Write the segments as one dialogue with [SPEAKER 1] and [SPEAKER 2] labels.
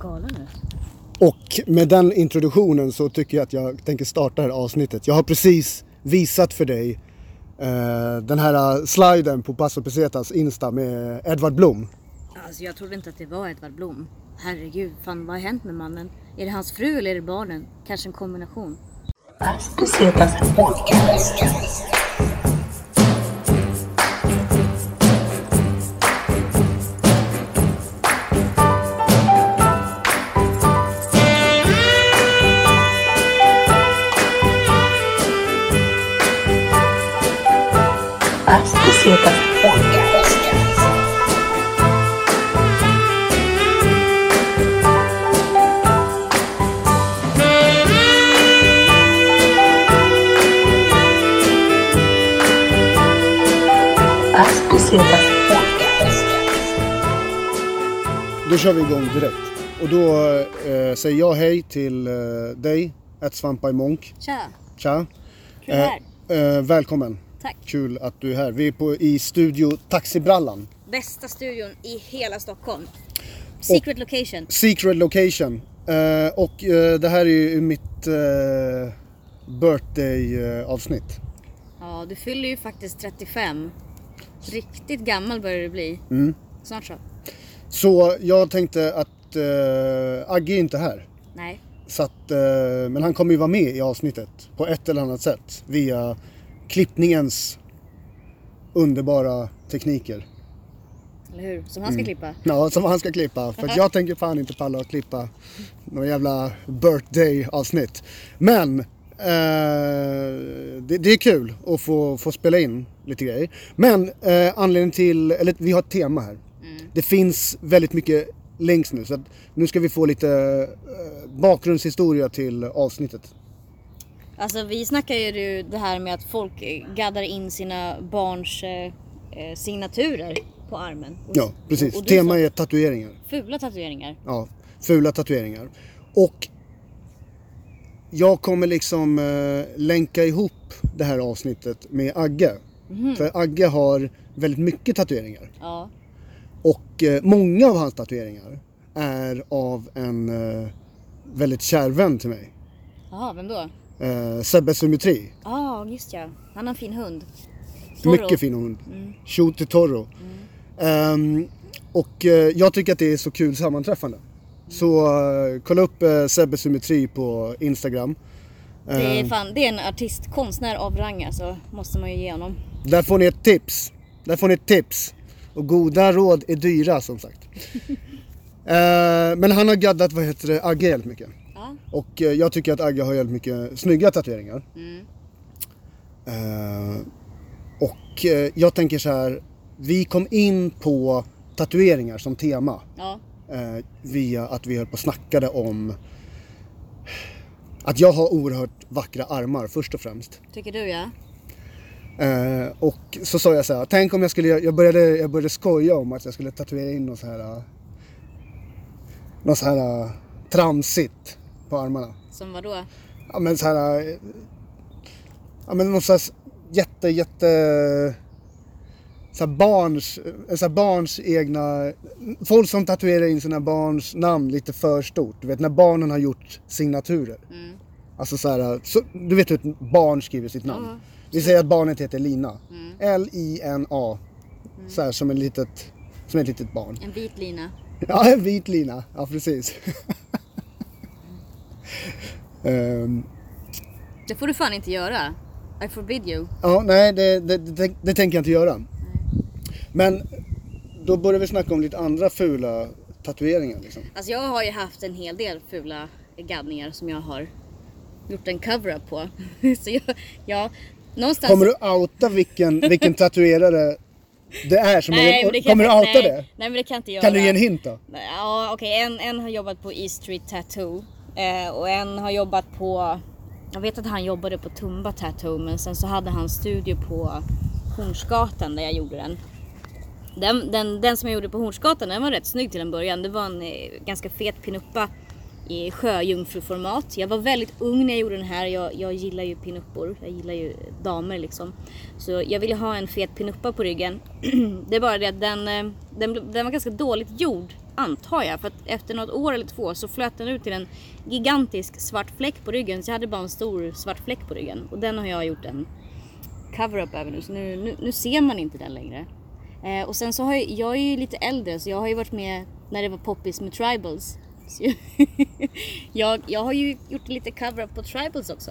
[SPEAKER 1] galen ut.
[SPEAKER 2] Och med den introduktionen så tycker jag att jag tänker starta det här avsnittet. Jag har precis visat för dig eh, den här sliden på Paso Pesetas Insta med Edvard Blom.
[SPEAKER 1] Alltså jag trodde inte att det var Edvard Blom. Herregud, fan vad har hänt med mannen? Är det hans fru eller är det barnen? Kanske en kombination.
[SPEAKER 3] Pesetas podcast.
[SPEAKER 2] Kör vi igång direkt. Och då eh, säger jag hej till eh, dig, ett Svampa i Monk.
[SPEAKER 1] Tja!
[SPEAKER 2] Tja!
[SPEAKER 1] Kul att vara här.
[SPEAKER 2] eh, välkommen!
[SPEAKER 1] Tack.
[SPEAKER 2] Kul att du är här. Vi är på, i studio Taxibrallan.
[SPEAKER 1] Bästa studion i hela Stockholm. Secret location.
[SPEAKER 2] Secret location. Eh, och eh, det här är ju mitt eh, birthday eh, avsnitt.
[SPEAKER 1] Ja, du fyller ju faktiskt 35. Riktigt gammal börjar du bli.
[SPEAKER 2] Mm.
[SPEAKER 1] Snart så.
[SPEAKER 2] Så jag tänkte att eh, Agge är inte här.
[SPEAKER 1] Nej.
[SPEAKER 2] Så att, eh, men han kommer ju vara med i avsnittet på ett eller annat sätt via klippningens underbara tekniker.
[SPEAKER 1] Eller hur? Som han ska klippa.
[SPEAKER 2] Ja, som han ska klippa. För jag tänker fan inte palla att klippa någon jävla birthday avsnitt. Men eh, det, det är kul att få, få spela in lite grejer. Men eh, anledningen till, eller vi har ett tema här. Det finns väldigt mycket längs nu så att nu ska vi få lite eh, bakgrundshistoria till avsnittet.
[SPEAKER 1] Alltså vi snackar ju det här med att folk gaddar in sina barns eh, eh, signaturer på armen. Och-
[SPEAKER 2] Ja, precis.
[SPEAKER 1] och- och
[SPEAKER 2] Tema är tatueringar.
[SPEAKER 1] Fula tatueringar.
[SPEAKER 2] Ja, fula tatueringar. Och jag kommer liksom eh, länka ihop det här avsnittet med Agge. För Agge har väldigt mycket tatueringar.
[SPEAKER 1] Ja.
[SPEAKER 2] Och eh, många av hans tatueringar är av en eh, väldigt kär vän till mig.
[SPEAKER 1] Jaha, vem då?
[SPEAKER 2] Eh, Sebbe Symmetri.
[SPEAKER 1] Ja, just ja. Han har en fin hund. Toro.
[SPEAKER 2] Mycket fin hund. Shoot till Toro. Ehm, och eh, jag tycker att det är så kul sammanträffande. Så eh, kolla upp eh, Sebbe Symmetri på Instagram.
[SPEAKER 1] Det är
[SPEAKER 2] Ehm,
[SPEAKER 1] fan, det är en artist, konstnär av rang alltså. Måste man ju ge honom.
[SPEAKER 2] Där får ni ett tips. Där får ni ett tips. Och goda råd är dyra som sagt. Eh, men han har gaddat, vad heter det, Agge jävligt mycket.
[SPEAKER 1] Ja.
[SPEAKER 2] Och eh, jag tycker att Agge har jävligt mycket snygga tatueringar.
[SPEAKER 1] Mm.
[SPEAKER 2] Eh, och jag tänker så här, vi kom in på tatueringar som tema.
[SPEAKER 1] Ja.
[SPEAKER 2] Via att vi höll på och snackade om att jag har oerhört vackra armar först och främst.
[SPEAKER 1] Tycker du ja?
[SPEAKER 2] Eh, och så sa jag så här, tänk om jag skulle, jag började, jag började skoja om att jag skulle tatuera in något så här, eh, något så här eh, tramsigt på armarna.
[SPEAKER 1] Som vad då?
[SPEAKER 2] Ja men så här, eh, ja men något så här jätte, jätte, så här barns, så här barns egna, folk som tatuerar in sina barns namn lite för stort. Du vet när barnen har gjort signaturer.
[SPEAKER 1] Mm.
[SPEAKER 2] Alltså så här, så, du vet hur ett barn skriver sitt namn.
[SPEAKER 1] Ja.
[SPEAKER 2] Vi säger att barnet heter Lina.
[SPEAKER 1] Mm.
[SPEAKER 2] L-I-N-A. Så här som, en litet, som ett litet barn.
[SPEAKER 1] En vit lina.
[SPEAKER 2] Ja, en vit lina. Ja, precis. Ehm,
[SPEAKER 1] Det får du fan inte göra. I forbid you.
[SPEAKER 2] ja, nej, det, det, det, det tänker jag inte göra. Men då börjar vi snacka om lite andra fula tatueringar. Liksom.
[SPEAKER 1] Alltså jag har ju haft en hel del fula gaddningar som jag har gjort en cover-up på. Så jag, ja, någonstans...
[SPEAKER 2] Kommer du outa vilken, vilken tatuerare det är? Som
[SPEAKER 1] Nej,
[SPEAKER 2] har, kommer du
[SPEAKER 1] jag
[SPEAKER 2] outa
[SPEAKER 1] nej,
[SPEAKER 2] det?
[SPEAKER 1] Nej men det kan jag inte göra.
[SPEAKER 2] Kan du ge en hint då?
[SPEAKER 1] Ja okej, en, en har jobbat på East Street Tattoo. Eh, och en har jobbat på, jag vet att han jobbade på Tumba Tattoo men sen så hade han studio på Hornsgatan där jag gjorde den. Den, den, den som jag gjorde på Hornsgatan den var rätt snygg till en början. Det var en eh, ganska fet pinuppa i sjöjungfruformat. Jag var väldigt ung när jag gjorde den här. Jag, jag gillar ju pinuppor. Jag gillar ju damer liksom. Så jag ville ha en fet pinuppa på ryggen. det är bara det att den, eh, den, den var ganska dåligt gjord. Antar jag. För att efter något år eller två så flöt den ut till en gigantisk svart fläck på ryggen. Så jag hade bara en stor svart fläck på ryggen. Och den har jag gjort en cover-up över nu. Så nu, nu, nu ser man inte den längre. Eh, och sen så har jag, jag är ju lite äldre så jag har ju varit med när det var poppis med tribals. Så jag, jag har ju gjort lite cover-up på tribals också.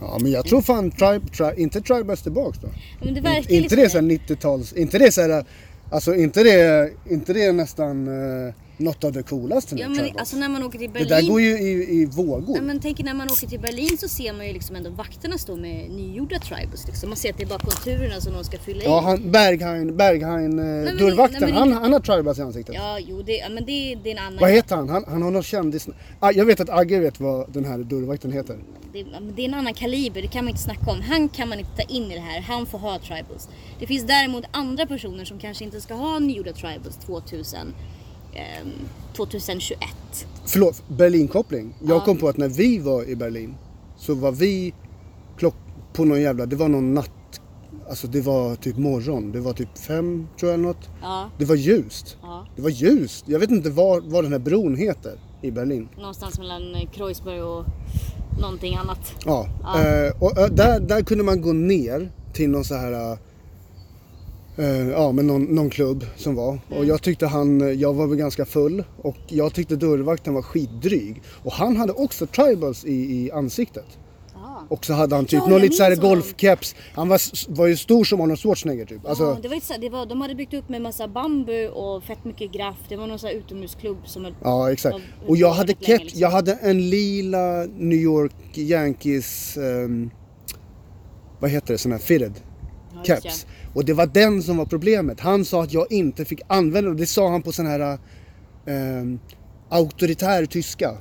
[SPEAKER 2] Ja men jag tror fan Tribe, tri, inte Tribals tillbaks då.
[SPEAKER 1] Men det verkar
[SPEAKER 2] inte
[SPEAKER 1] liksom
[SPEAKER 2] det såhär 90-tals, inte det såhär, alltså inte det, inte det nästan uh, något av det coolaste med
[SPEAKER 1] Ja men alltså när man åker till
[SPEAKER 2] det
[SPEAKER 1] Berlin.
[SPEAKER 2] där går ju i, i vågor.
[SPEAKER 1] Ja, men tänk när man åker till Berlin så ser man ju liksom ändå vakterna stå med nygjorda tribals. Liksom. Man ser att det är bara konturerna som de ska fylla i.
[SPEAKER 2] Ja, han, Berghain, Berghain eh, dörrvakten,
[SPEAKER 1] nej, men-
[SPEAKER 2] han, han har tribals i ansiktet.
[SPEAKER 1] Ja, jo, det, ja, men det, det är en annan...
[SPEAKER 2] Vad heter han? han? Han har någon kändis... Ah, jag vet att Agge vet vad den här dörrvakten heter.
[SPEAKER 1] Det, det är en annan kaliber, det kan man inte snacka om. Han kan man inte ta in i det här, han får ha tribals. Det finns däremot andra personer som kanske inte ska ha nygjorda tribals 2000, ehm, 2021.
[SPEAKER 2] Förlåt, Berlinkoppling. Jag
[SPEAKER 1] Ja.
[SPEAKER 2] kom på att när vi var i Berlin så var vi klock på någon jävla, det var någon natt. Alltså det var typ morgon. Det var typ fem tror jag eller något.
[SPEAKER 1] Ja,
[SPEAKER 2] Det var ljust.
[SPEAKER 1] ja.
[SPEAKER 2] Det var ljust. Jag vet inte vad, vad den här bron heter i Berlin.
[SPEAKER 1] Någonstans mellan eh, Kreuzberg och någonting annat.
[SPEAKER 2] Ja,
[SPEAKER 1] Ja.
[SPEAKER 2] Eh, och eh, där, där kunde man gå ner till någon så här eh, Ja men någon, någon klubb som var och
[SPEAKER 1] Mm.
[SPEAKER 2] jag tyckte han, jag var väl ganska full och jag tyckte dörrvakten var skitdryg och han hade också tribals i, i ansiktet.
[SPEAKER 1] Ja.
[SPEAKER 2] Och så hade han typ
[SPEAKER 1] Ja,
[SPEAKER 2] någon lite så här
[SPEAKER 1] minns honom.
[SPEAKER 2] golfkeps. Han var, var ju stor som Arnold Schwarzenegger typ. Alltså,
[SPEAKER 1] ja, det var, så, det var, de hade byggt upp med massa bambu och fett mycket graff. Det var någon sån här utomhusklubb som höll
[SPEAKER 2] Ja exakt.
[SPEAKER 1] Av-
[SPEAKER 2] Och jag hade keps,
[SPEAKER 1] liksom.
[SPEAKER 2] jag hade en lila New York Yankees, ehm, vad heter det, sån här fitted
[SPEAKER 1] Ja,
[SPEAKER 2] keps. Och det var den som var problemet. Han sa att jag inte fick använda och det sa han på sån här ehm, auktoritär tyska.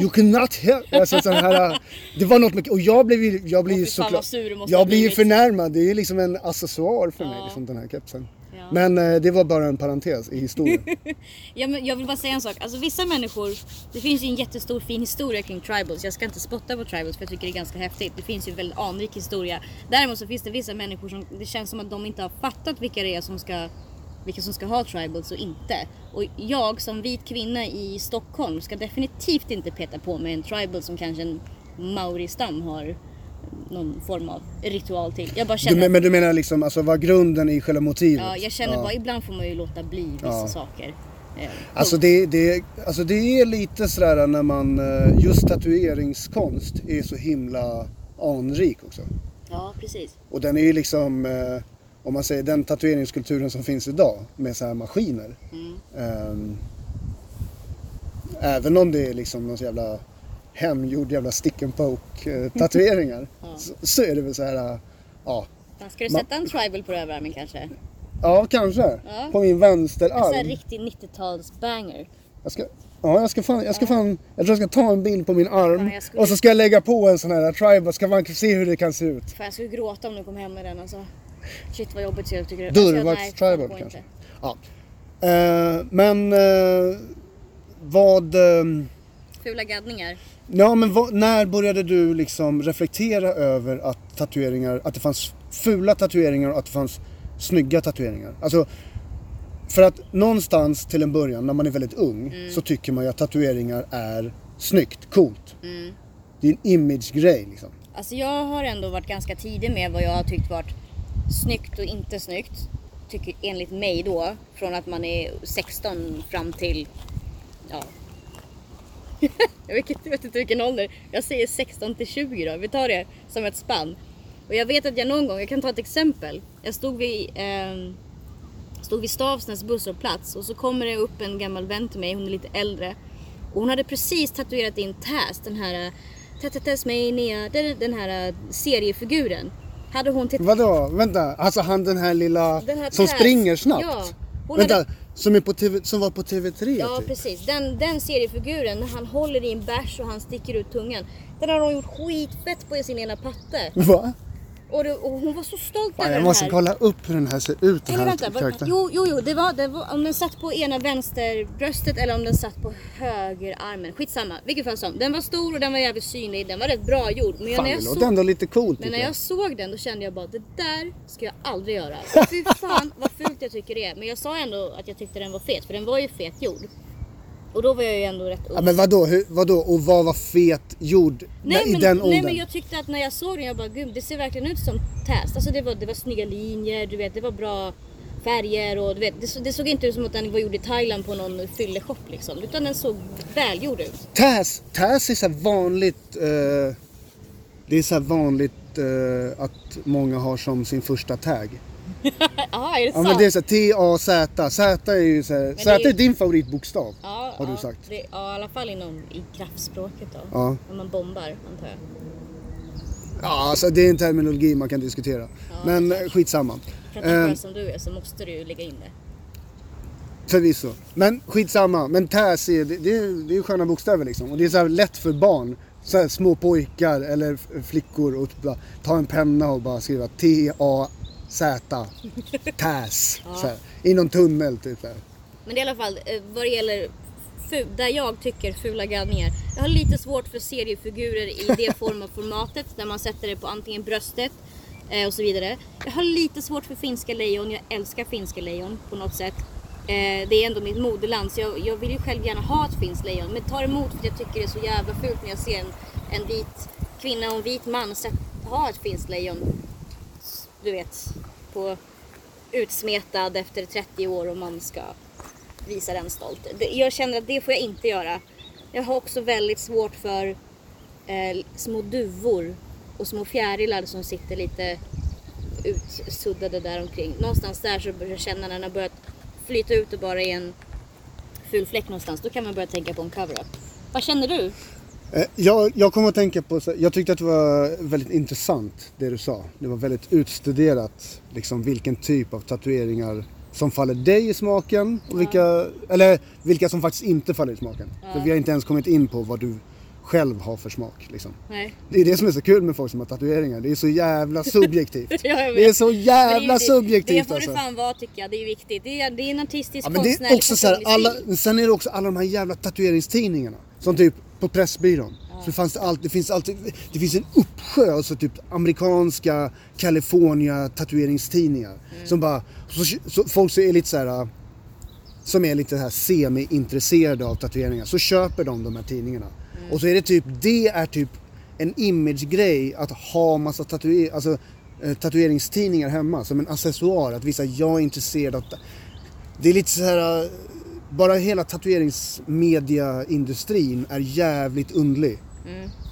[SPEAKER 2] You cannot help. Alltså, sån här, det var något med, och jag blev ju, jag blev såklart, jag blir ju förnärmad. Det är ju liksom en accessoar för mig, liksom, den här kepsen.
[SPEAKER 1] Ja.
[SPEAKER 2] Men eh, det var bara en parentes i historien.
[SPEAKER 1] Ja, men jag vill bara säga en sak. Alltså vissa människor, det finns ju en jättestor fin historia kring tribals. Jag ska inte spotta på tribals för jag tycker det är ganska häftigt. Det finns ju en väldigt anrik historia. Däremot så finns det vissa människor som, det känns som att de inte har fattat vilka det är som ska vilka som ska ha tribals och inte. Och jag som vit kvinna i Stockholm ska definitivt inte peta på med en tribal som kanske en maori-stam har någon form av ritual till. Jag bara
[SPEAKER 2] Du,
[SPEAKER 1] känner,
[SPEAKER 2] men, men du menar liksom alltså vad grunden i själva motivet?
[SPEAKER 1] ja, jag känner
[SPEAKER 2] Ja.
[SPEAKER 1] bara ibland får man ju låta bli vissa
[SPEAKER 2] Ja.
[SPEAKER 1] saker. Eh,
[SPEAKER 2] Alltså det, det, alltså det är lite sådär när man, eh, just tatueringskonst är så himla anrik också.
[SPEAKER 1] Ja, precis.
[SPEAKER 2] Och den är ju liksom, eh, om man säger den tatueringskulturen som finns idag med så här maskiner.
[SPEAKER 1] Mm.
[SPEAKER 2] Ehm, även om det är liksom någon jävla hemgjord jävla stick and poke eh, tatueringar. så, så är det väl så här, eh, ja.
[SPEAKER 1] Ska du sätta en tribal på överarmen kanske?
[SPEAKER 2] Ja, kanske.
[SPEAKER 1] Ja.
[SPEAKER 2] På min
[SPEAKER 1] En
[SPEAKER 2] vänsterarm.
[SPEAKER 1] riktig 90-tals banger.
[SPEAKER 2] Jag ska, ja, jag ska fan, jag ska fan, jag tror jag ska ta en bild på min arm
[SPEAKER 1] Ja, skulle-
[SPEAKER 2] och så ska jag lägga på en sån här tribal, ska man se hur det kan se ut.
[SPEAKER 1] Fan jag skulle gråta om du kom hem med den alltså. Shit vad jobbigt jag tycker det. Alltså, nej, det
[SPEAKER 2] tribal
[SPEAKER 1] går
[SPEAKER 2] kanske.
[SPEAKER 1] inte.
[SPEAKER 2] Ja. Eh, men eh, vad, eh,
[SPEAKER 1] Fula gaddningar.
[SPEAKER 2] Ja men vad, när började du liksom reflektera över att tatueringar, att det fanns fula tatueringar och att det fanns snygga tatueringar? Alltså, för att någonstans till en början när man är väldigt ung så tycker man ju att tatueringar är snyggt, coolt. Det är en image-grej liksom.
[SPEAKER 1] Alltså jag har ändå varit ganska tidig med vad jag har tyckt varit snyggt och inte snyggt. Tycker enligt mig då. Från att man är 16 fram till, ja. jag, vet, inte- jag vet inte vilken ålder. Jag säger 16 till 20 då. Vi tar det som ett spann. Och jag vet att jag någon gång, jag kan ta ett exempel. Jag stod vid, ehm, stod vid Stavsnäs busshållplats och så kommer det upp en gammal vän till mig, hon är lite äldre. Och hon hade precis tatuerat in Taz, den här äh, Tasmania, den, den här äh, seriefiguren. Hade hon till
[SPEAKER 2] Vadå? Vänta, alltså han den här lilla
[SPEAKER 1] Den här
[SPEAKER 2] som
[SPEAKER 1] Taz.
[SPEAKER 2] springer snabbt?
[SPEAKER 1] Ja,
[SPEAKER 2] Vänta,
[SPEAKER 1] hade-
[SPEAKER 2] som, är på TV, som var på TV3
[SPEAKER 1] Ja
[SPEAKER 2] typ?
[SPEAKER 1] precis, den, den seriefiguren när han håller i en bärs och han sticker ut tungan. Den har hon gjort skitfett på i sin ena patte.
[SPEAKER 2] Va?
[SPEAKER 1] Och, det, och hon var så stolt
[SPEAKER 2] Fan,
[SPEAKER 1] över
[SPEAKER 2] jag
[SPEAKER 1] den
[SPEAKER 2] måste
[SPEAKER 1] här.
[SPEAKER 2] kolla upp hur den här ser ut. Den
[SPEAKER 1] Eller
[SPEAKER 2] här
[SPEAKER 1] vänta, var,
[SPEAKER 2] karaktären.
[SPEAKER 1] jo, jo, jo, det var, det var om den satt på ena vänsterbröstet eller om den satt på högerarmen. Skitsamma, vilket fall som. Den var stor och den var jävligt synlig, den var rätt bra gjord. Men,
[SPEAKER 2] Fan,
[SPEAKER 1] när,
[SPEAKER 2] det
[SPEAKER 1] jag
[SPEAKER 2] låter
[SPEAKER 1] såg,
[SPEAKER 2] ändå lite coolt.
[SPEAKER 1] men när jag såg den då kände jag bara det där ska jag aldrig göra. Fy fan vad fult jag tycker det är. Men jag sa ändå att jag tyckte den var fet, för den var ju fet gjord. Och då var jag ju ändå rätt ung.
[SPEAKER 2] Ja, men vadå, hur, vadå, och vad var fet gjord
[SPEAKER 1] Nej
[SPEAKER 2] i
[SPEAKER 1] men,
[SPEAKER 2] den
[SPEAKER 1] nej
[SPEAKER 2] åldern?
[SPEAKER 1] men jag tyckte att när jag såg den, jag bara gud det ser verkligen ut som Tast. Alltså det var, det var snygga linjer, du vet det var bra färger och du vet, det, det såg inte ut som att den var gjord i Thailand på någon fylleshop liksom. Utan den såg välgjord ut.
[SPEAKER 2] Taz, Taz är så vanligt, eh, det är så vanligt eh, att många har som sin första tag.
[SPEAKER 1] Ja, är det
[SPEAKER 2] Ja
[SPEAKER 1] sant?
[SPEAKER 2] men det är så här T-A-Z, Z är ju så här,
[SPEAKER 1] det
[SPEAKER 2] Z
[SPEAKER 1] är-
[SPEAKER 2] din favoritbokstav.
[SPEAKER 1] ja,
[SPEAKER 2] har du
[SPEAKER 1] ja,
[SPEAKER 2] sagt.
[SPEAKER 1] Det, ja, i alla fall inom i kraftspråket då.
[SPEAKER 2] Ja.
[SPEAKER 1] När man bombar antar jag.
[SPEAKER 2] Ja, alltså det är en terminologi man kan diskutera. men eh, skitsamma.
[SPEAKER 1] Vara
[SPEAKER 2] Eh,
[SPEAKER 1] som du är så måste du ju lägga in det.
[SPEAKER 2] Förvisso. Men skitsamma. Men Taz är, det, det, är, det är ju sköna bokstäver liksom. Och det är så lätt för barn. Så här, små pojkar eller flickor att bara ta en penna och bara skriva T-A-Z. Taz. Så här, I någon tunnel typ. Här.
[SPEAKER 1] Men i alla fall eh, vad det gäller där jag tycker fula galningar. Jag har lite svårt för seriefigurer i det form av formatet där man sätter det på antingen bröstet eh, och så vidare. Jag har lite svårt för finska lejon. Jag älskar finska lejon på något sätt. Eh, det är ändå mitt moderland så jag, jag vill ju själv gärna ha ett finskt lejon. Men tar emot för att jag tycker det är så jävla fult när jag ser en, en vit kvinna och en vit man ha ett finskt lejon. Du vet, på utsmetad efter 30 år och man ska visa den stolt. Jag känner att det får jag inte göra. Jag har också väldigt svårt för eh, små duvor och små fjärilar som sitter lite utsuddade där omkring. Någonstans där så börjar jag känna när den har börjat flyta ut och bara är en ful fläck någonstans. Då kan man börja tänka på en cover-up. Vad känner du?
[SPEAKER 2] Eh, Jag, jag kommer att tänka på, jag tyckte att det var väldigt intressant det du sa. Det var väldigt utstuderat liksom vilken typ av tatueringar som faller dig i smaken och vilka, eller vilka som faktiskt inte faller i smaken. För vi har inte ens kommit in på vad du själv har för smak. Liksom.
[SPEAKER 1] Nej.
[SPEAKER 2] Det är det som är så kul med folk som har tatueringar. Det är så jävla subjektivt.
[SPEAKER 1] Ja,
[SPEAKER 2] det är så jävla
[SPEAKER 1] det-
[SPEAKER 2] subjektivt
[SPEAKER 1] Det får
[SPEAKER 2] alltså.
[SPEAKER 1] det fan vara tycker jag. Det är viktigt. Det är, det är en artistisk
[SPEAKER 2] Ja, men det är också så här, alla, sen är det också alla de här jävla tatueringstidningarna. Som typ på Pressbyrån. Så fanns det, allt, det, finns alltid, det finns en uppsjö, alltså typ amerikanska California tatueringstidningar. Som bara, så, så, folk som är lite så här som är lite så här semi-intresserade av tatueringar, så köper de de här tidningarna. Och så är det typ, det är typ en imagegrej att ha massa tatuer, alltså, eh, tatueringstidningar hemma som en accessoar. Att visa, jag är intresserad av... Det är lite så här, eh, bara hela tatueringsmediaindustrin är jävligt undlig.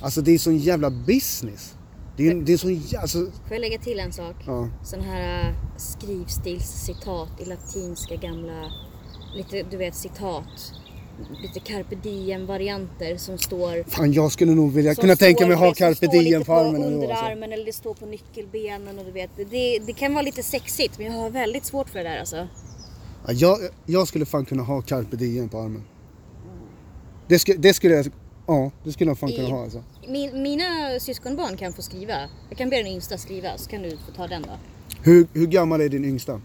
[SPEAKER 2] Alltså det är sån jävla business. Det är, det är sån jä- alltså,
[SPEAKER 1] Får jag lägga till en sak?
[SPEAKER 2] Ja.
[SPEAKER 1] Sån här äh, skrivstilscitat i latinska gamla, lite du vet citat. Lite carpe diem varianter som står
[SPEAKER 2] Fan jag skulle nog vilja kunna tänka mig ha
[SPEAKER 1] som
[SPEAKER 2] carpe diem på armen
[SPEAKER 1] på
[SPEAKER 2] ändå. Alltså.
[SPEAKER 1] underarmen eller det står på nyckelbenen och du vet. Det, det kan vara lite sexigt men jag har väldigt svårt för det där alltså.
[SPEAKER 2] Ja, jag, jag skulle fan kunna ha carpe diem på armen. Det, skulle, det skulle jag, ja det skulle jag fan kunna
[SPEAKER 1] I-
[SPEAKER 2] ha alltså.
[SPEAKER 1] Min, mina syskonbarn kan få skriva. Jag kan be den yngsta skriva så kan du få ta den då.
[SPEAKER 2] Hur, hur gammal är din yngsta?
[SPEAKER 1] Uh,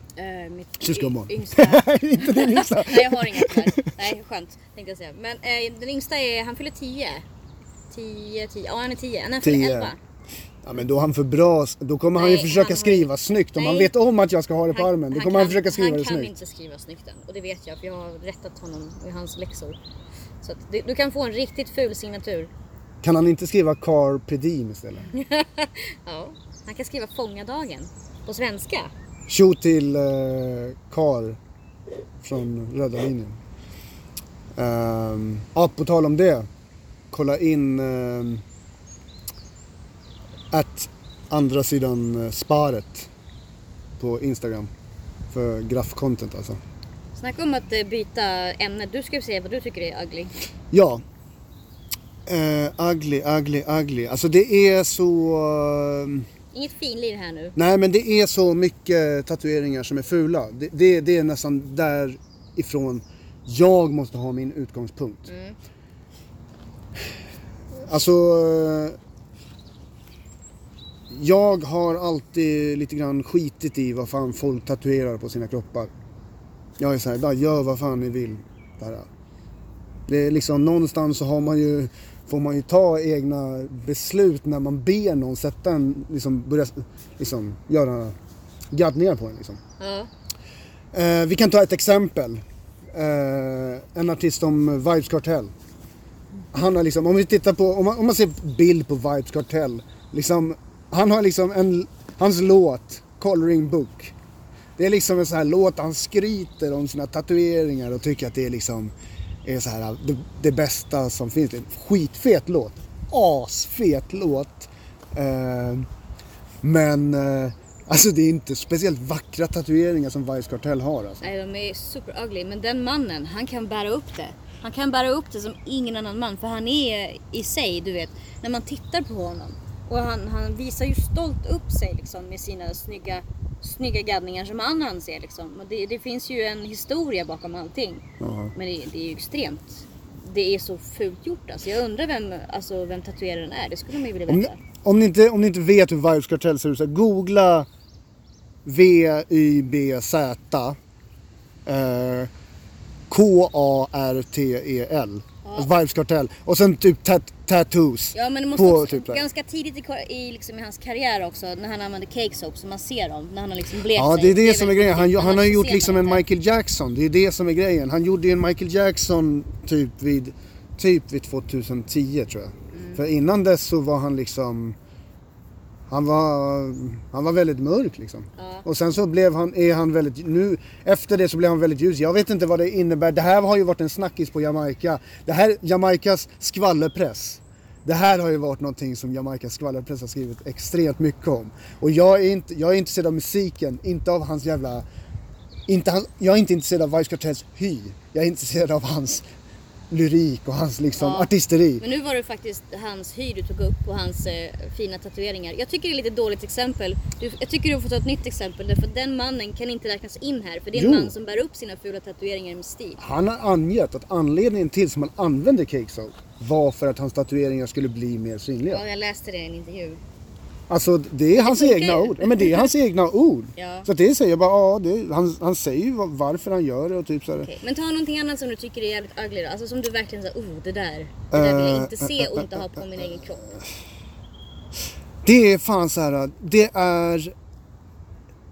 [SPEAKER 1] mitt
[SPEAKER 2] Syskonbarn.
[SPEAKER 1] Yngsta.
[SPEAKER 2] Inte din yngsta.
[SPEAKER 1] Nej jag har inget där. Nej skönt tänkte jag säga. Men eh, den yngsta är, han fyller 10. 10, 10, ja han är 10. Han fyller
[SPEAKER 2] 10.
[SPEAKER 1] 11.
[SPEAKER 2] Ja men då är han för bra, då kommer han ju
[SPEAKER 1] Nej,
[SPEAKER 2] försöka
[SPEAKER 1] han
[SPEAKER 2] skriva snyggt. Om han
[SPEAKER 1] Nej.
[SPEAKER 2] vet om att jag ska ha det på armen, då kommer han
[SPEAKER 1] kan-
[SPEAKER 2] försöka skriva
[SPEAKER 1] han
[SPEAKER 2] det
[SPEAKER 1] kan
[SPEAKER 2] snyggt.
[SPEAKER 1] inte skriva snyggt än. Och det vet jag för jag har rättat honom i hans läxor. Så att du, du kan få en riktigt ful signatur.
[SPEAKER 2] Kan han inte skriva carpe diem istället?
[SPEAKER 1] Ja, han kan skriva fångadagen. På svenska.
[SPEAKER 2] Tjo till eh, Kar från Röda linjen. Um, ja, på tal om det. Kolla in um, att andra sidan eh, sparet på Instagram. För graff-content alltså.
[SPEAKER 1] Snacka om att eh, byta ämne. Du ska ju säga vad du tycker är ugly.
[SPEAKER 2] Ja. Uh, ugly, ugly, ugly. Alltså det är så... ehm,
[SPEAKER 1] Inget finlir här nu.
[SPEAKER 2] Nej men det är så mycket tatueringar som är fula. Det, det, det är nästan därifrån jag måste ha min utgångspunkt. Alltså... eh, jag har alltid lite grann skitit i vad fan folk tatuerar på sina kroppar. Jag är såhär, bara gör vad fan ni vill. Bara. Det är liksom någonstans så har man ju, får man ju ta egna beslut när man ber någon sätta en, liksom börja liksom, göra gaddningar på en liksom.
[SPEAKER 1] Ja.
[SPEAKER 2] Eh, vi kan ta ett exempel. Eh, en artist som Vibes Kartell. Han har liksom, om vi tittar på, om man, om man ser bild på Vibes Kartell. Liksom, han har liksom en, hans låt, Coloring Book. Det är liksom en sån här låt, han skryter om sina tatueringar och tycker att det är liksom är så här, äh, det, det bästa som finns. Skitfet låt. Asfet låt. Eh, men eh, alltså det är inte speciellt vackra tatueringar som Vice Cartel har. Alltså.
[SPEAKER 1] Nej, de är super ugly. Men den mannen, han kan bära upp det. Han kan bära upp det som ingen annan man. För han är i sig, du vet, när man tittar på honom. Och han, han visar ju stolt upp sig liksom med sina snygga, snygga gaddningar som han anser liksom. Det, det finns ju en historia bakom allting.
[SPEAKER 2] Ja.
[SPEAKER 1] Men det, det är ju extremt. Det är så fult gjort alltså. Jag undrar vem, alltså, vem tatueraren är. Det skulle man ju vilja
[SPEAKER 2] Om,
[SPEAKER 1] veta.
[SPEAKER 2] ni, om, ni inte, om ni inte vet hur Vibes Kartell ser ut, så googla V-Y-B-Z eh, K-A-R-T-E-L. Alltså Vibes Kartell. Och sen typ tat- tattoos.
[SPEAKER 1] Ja men det måste
[SPEAKER 2] på
[SPEAKER 1] också,
[SPEAKER 2] typ
[SPEAKER 1] ganska tidigt i, i, liksom, i hans karriär också när han använde cake soap så man ser dem när han har liksom blekt
[SPEAKER 2] Ja,
[SPEAKER 1] sig.
[SPEAKER 2] det är det som är grejen. Han,
[SPEAKER 1] viktigt,
[SPEAKER 2] han har gjort liksom en. Michael Jackson. Det är det som är grejen. Han gjorde ju en Michael Jackson typ vid, typ vid 2010 tror jag.
[SPEAKER 1] Mm.
[SPEAKER 2] För innan dess så var han liksom... Han var, han var väldigt mörk liksom.
[SPEAKER 1] Ja.
[SPEAKER 2] Och sen så blev han, är han väldigt, nu efter det så blev han väldigt ljus. Jag vet inte vad det innebär. Det här har ju varit en snackis på Jamaica. Det här, Jamaicas skvallerpress. Det här har ju varit någonting som Jamaicas skvallerpress har skrivit extremt mycket om. Och jag är, inte, jag är intresserad av musiken, inte av hans jävla... Inte han, jag är inte intresserad av Vice Cartels hy. Jag är intresserad av hans lyrik och hans liksom
[SPEAKER 1] Ja.
[SPEAKER 2] artisteri.
[SPEAKER 1] Men nu var det faktiskt hans hy du tog upp och hans eh, fina tatueringar. Jag tycker det är lite dåligt exempel. Du, jag tycker du får ta ett nytt exempel därför att den mannen kan inte räknas in här. För det är en
[SPEAKER 2] Jo.
[SPEAKER 1] man som bär upp sina fula tatueringar med stil.
[SPEAKER 2] Han har angett att anledningen till som han använde Cake Soap var för att hans tatueringar skulle bli mer synliga.
[SPEAKER 1] Ja, jag läste det i en intervju.
[SPEAKER 2] Alltså det är hans egna ord. Ja, men det är hans egna ord.
[SPEAKER 1] Ja.
[SPEAKER 2] Så det säger jag bara, ja, det, han, han säger ju va- varför han gör det och typ så här.
[SPEAKER 1] Okej, Men ta någonting annat som du tycker är jävligt ugly då. Alltså som du verkligen säger, oh det där. Det där vill jag inte se och inte ha på min egen kropp.
[SPEAKER 2] Det är fan så här, det är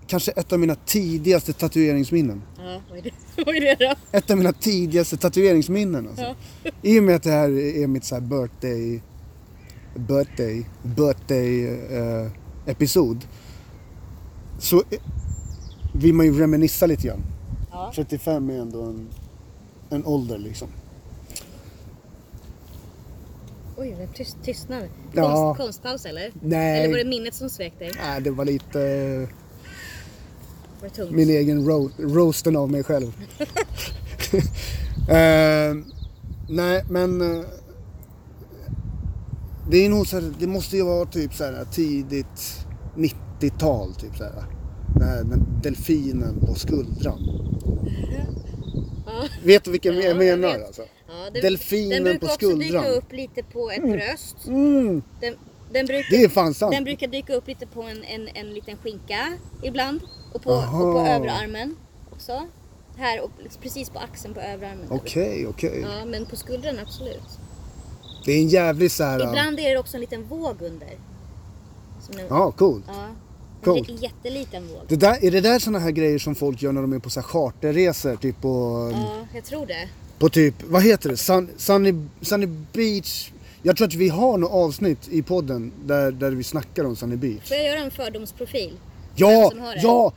[SPEAKER 2] kanske ett av mina tidigaste tatueringsminnen.
[SPEAKER 1] Ja, vad är det, vad är det då?
[SPEAKER 2] Ett av mina tidigaste tatueringsminnen alltså. I och med att det här är mitt så här birthday, birthday, birthday eh, episod. Så vill man ju reminissa lite grann.
[SPEAKER 1] Ja.
[SPEAKER 2] 35 är ändå en, en ålder liksom.
[SPEAKER 1] Oj, det tyst, tystnad.
[SPEAKER 2] Ja.
[SPEAKER 1] Konst, konstpaus eller?
[SPEAKER 2] Nej.
[SPEAKER 1] Eller var det minnet som svek dig?
[SPEAKER 2] Nej, det var lite
[SPEAKER 1] Var det
[SPEAKER 2] min egen ro- roasten av mig själv. Eh, nej, men eh, det är nog så här, det måste ju vara typ så här tidigt 90-tal typ så här. Den, här, den delfinen på skuldran.
[SPEAKER 1] Ja.
[SPEAKER 2] Vet du vilken
[SPEAKER 1] Ja,
[SPEAKER 2] jag
[SPEAKER 1] jag
[SPEAKER 2] menar
[SPEAKER 1] vet.
[SPEAKER 2] alltså?
[SPEAKER 1] Ja, den,
[SPEAKER 2] Delfinen
[SPEAKER 1] den brukar
[SPEAKER 2] på
[SPEAKER 1] också
[SPEAKER 2] skuldran.
[SPEAKER 1] dyka upp lite på ett bröst.
[SPEAKER 2] Mm,
[SPEAKER 1] Den, den, brukar,
[SPEAKER 2] det är fan sant.
[SPEAKER 1] den brukar dyka upp lite på en, en, en liten skinka ibland. Och på,
[SPEAKER 2] Aha.
[SPEAKER 1] och på överarmen också. Här och precis på axeln på överarmen.
[SPEAKER 2] Okej, okej.
[SPEAKER 1] Ja, men på skuldran absolut.
[SPEAKER 2] Det är en jävlig så här...
[SPEAKER 1] Ibland är det också en liten våg under. En,
[SPEAKER 2] Ja, coolt.
[SPEAKER 1] ja. En
[SPEAKER 2] Coolt.
[SPEAKER 1] j- jätteliten våg.
[SPEAKER 2] Det där, är det där såna här grejer som folk gör när de är på så här charterresor? Typ på,
[SPEAKER 1] Ja, jag tror det.
[SPEAKER 2] på typ, vad heter det? Sun, Sunny, Sunny Beach. Jag tror att vi har något avsnitt i podden där, där vi snackar om Sunny Beach.
[SPEAKER 1] Får jag göra en fördomsprofil?
[SPEAKER 2] Ja,
[SPEAKER 1] det?
[SPEAKER 2] ja!